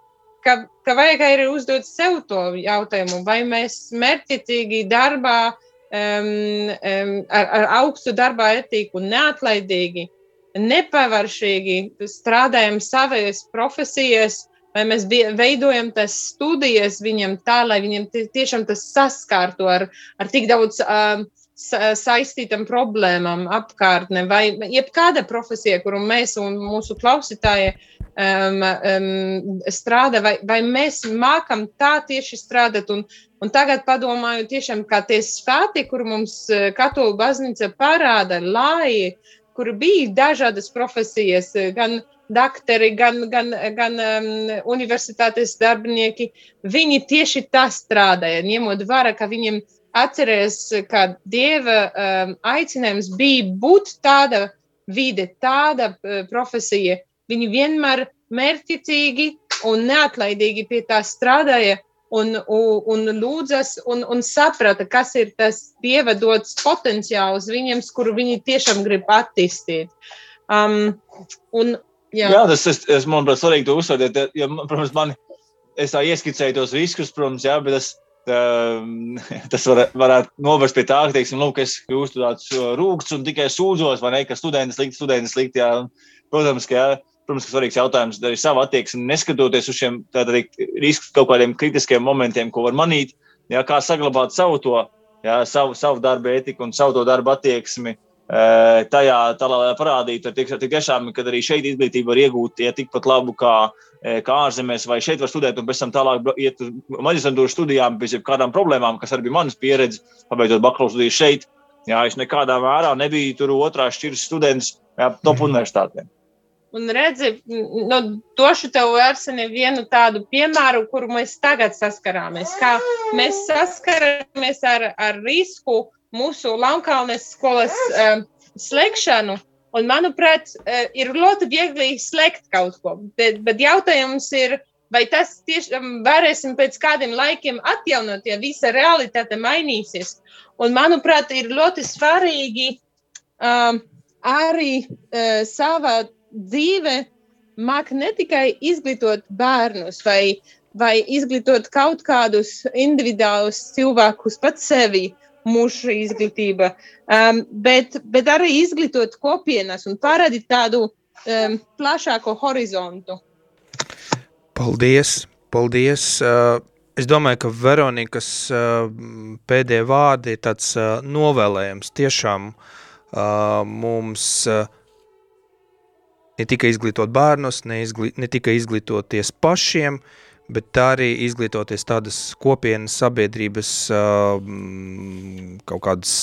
ka, ka vajag arī uzdot sev to jautājumu, vai mēs mērķiecīgi darbā um, um, ar, ar augstu darba etiku, neatlaidīgi, nepavaršīgi strādājam savas profesijas vai mēs veidojam tās studijas viņam tā, lai viņam tiešām tas saskārtu ar, ar tik daudz uh, saistītam problēmām apkārtne, vai jebkāda profesija, kuru mēs un mūsu klausītāji um, um, strādā, vai, vai mēs mākam tā tieši strādāt. Un, un tagad padomāju tiešām, kā tie svēti, kur mums katoļu baznīca parāda, lai, kur bija dažādas profesijas, gan doktori, gan, gan, gan um, universitātes darbinieki, viņi tieši tā strādāja, ņemot vērā, ka viņiem atcerēs, ka Dieva um, aicinājums bija būt tāda vide, tāda uh, profesija. Viņi vienmēr mērķicīgi un neatlaidīgi pie tā strādāja un, un, un lūdzas un, un saprata, kas ir tas Dieva dots potenciāls viņiem, kuru viņi tiešām grib attīstīt. Um, un, Jā, jā tas, tas manuprāt, svarīgi to uzsvērt. Ja, protams, man, es tā ieskicēju tos riskus, protams, jā, bet tā, tas var, varētu novest pie tā, ka, teiksim, lūk, es kļūstu tāds uh, rūkts un tikai sūdzos, vai ne, ka studenti slikti, studenti slikti, jā. Protams, ka, jā, protams, ka svarīgs jautājums arī savu attieksmi, neskatoties uz šiem risku kaut kādiem kritiskiem momentiem, ko var manīt, jā, kā saglabāt savu to, jā, savu, savu darbu ētiku un savu to darbu attieksmi tajā tālāk parādīt, ka tiešām, kad arī šeit izglītība var iegūt ja tikpat labu kā, kā ārzemēs, vai šeit var studēt, un pēc tam tālāk iet uz maģistrantūras studijām bez kādām problēmām, kas arī bija manas pieredze, pabeidzot bakalaura studijas šeit. Jā, es nekādā vērā nebiju tur otrā šķiras students jā, top mm. universitātēm. Un redzi, nu, došu tev Arseni vienu tādu piemēru, kuru mēs tagad saskarāmies. Kā mēs saskaramies ar, ar risku mūsu Lankalnes skolas um, slēgšanu. Un, manuprāt, uh, ir ļoti viegli slēgt kaut ko. Bet, bet jautājums ir, vai tas tiešām varēsim pēc kādiem laikiem atjaunot, ja visa realitāte mainīsies. Un, manuprāt, ir ļoti svarīgi um, arī uh, savā dzīvē māk ne tikai izglītot bērnus vai, vai izglītot kaut kādus individuālus cilvēkus pats sevi, mūža izglītība, um, bet, bet arī izglītot kopienas un parādīt tādu um, plašāku horizontu. Paldies! paldies. Es domāju, ka Veronikas pēdējie vārdi ir tāds novēlējums tiešām mums ne tikai izglītot bērnus, ne, izglī, ne tikai izglītoties pašiem, bet arī izglītoties tādas kopienas sabiedrības kaut kādas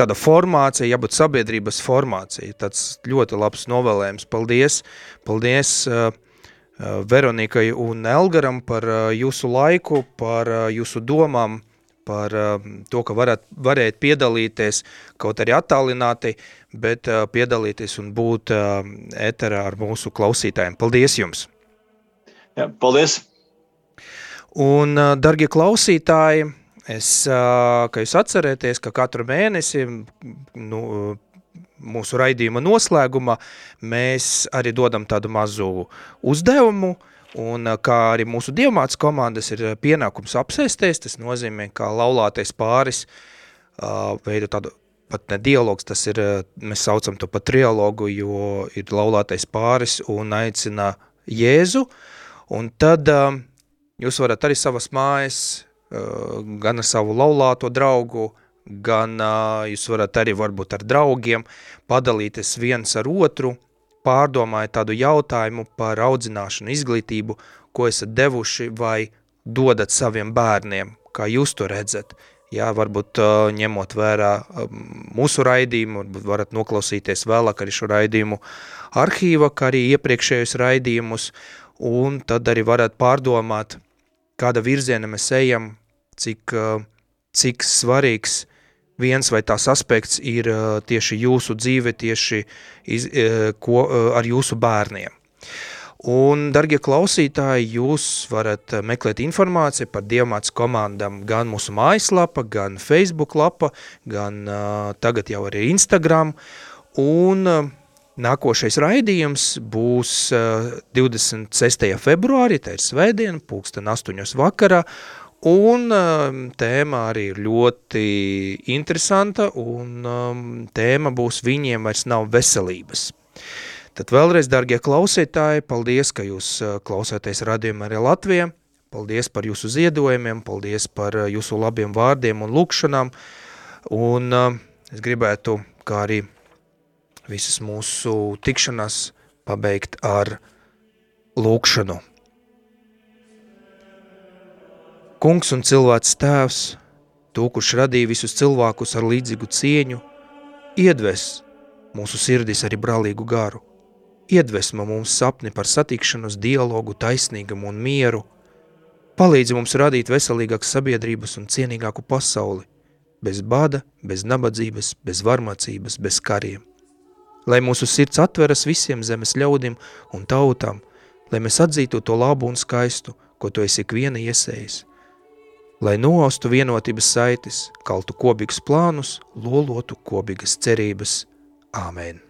tāda formācija, jābūt sabiedrības formācija. Tāds ļoti labs novēlējums. Paldies! Paldies! Veronikai un Elgaram par jūsu laiku, par jūsu domām, par to, ka varat, varēt piedalīties kaut arī attālināti, bet piedalīties un būt eterā ar mūsu klausītājiem. Paldies jums! Jā, paldies! Un, darbie klausītāji, es, ka jūs atcerieties, ka katru mēnesi nu, mūsu raidījuma noslēgumā mēs arī dodam tādu mazu uzdevumu, un kā arī mūsu dievmāts komandas ir pienākums apsēsties, tas nozīmē, ka laulātais pāris veido tādu pat ne dialogs, tas ir, mēs saucam to pat trialogu, jo ir laulātais pāris un aicina Jēzu, un tad uh, jūs varat arī savas mājas, uh, gan ar savu laulāto draugu, gan uh, jūs varat arī varbūt ar draugiem padalīties viens ar otru, pārdomājot tādu jautājumu par audzināšanu, izglītību, ko esat devuši vai dodat saviem bērniem, kā jūs to redzat. Jā, varbūt uh, ņemot vērā mūsu raidījumu, varbūt varat noklausīties vēlāk arī šo raidījumu arhīva, kā arī iepriekšējos raidījumus, un tad arī varat pārdomāt, kāda virziena mēs ejam, cik, uh, cik svarīgs viens vai tās aspekts ir uh, tieši jūsu dzīve, tieši iz, uh, ko, ar jūsu bērniem. Un, dargie klausītāji, jūs varat meklēt informāciju par Dievmāts komandām gan mūsu mājaslapa, gan Facebook lapa, gan uh, tagad jau arī Instagram. Un uh, nākošais raidījums būs uh, 26. februārī, tā ir svētdiena, pulksten 8. vakarā, Un um, tēma arī ir ļoti interesanta, un um, tēma būs viņiem vairs nav veselības. Tad vēlreiz, dargie klausītāji, paldies, ka jūs klausāties radījumā arī Latvijā. Paldies par jūsu ziedojumiem, paldies par jūsu labiem vārdiem un lūkšanām. Un uh, es gribētu, kā arī visas mūsu tikšanās, pabeigt ar lūkšanu. Kungs un cilvēks tēvs, tu, kurš radīja visus cilvēkus ar līdzīgu cieņu, iedves mūsu sirdis arī brālīgu garu iedvesma mums sapni par satikšanos, dialogu, taisnīgumu un mieru, palīdzi mums radīt veselīgākas sabiedrības un cienīgāku pasauli, bez bada, bez nabadzības, bez varmācības, bez kariem. Lai mūsu sirds atveras visiem zemes ļaudim un tautām, lai mēs atzītu to labu un skaistu, ko tu esi ikviena iesējis. Lai noaustu vienotības saites, kaltu kopīgus plānus, lolotu kopīgas cerības. Āmen!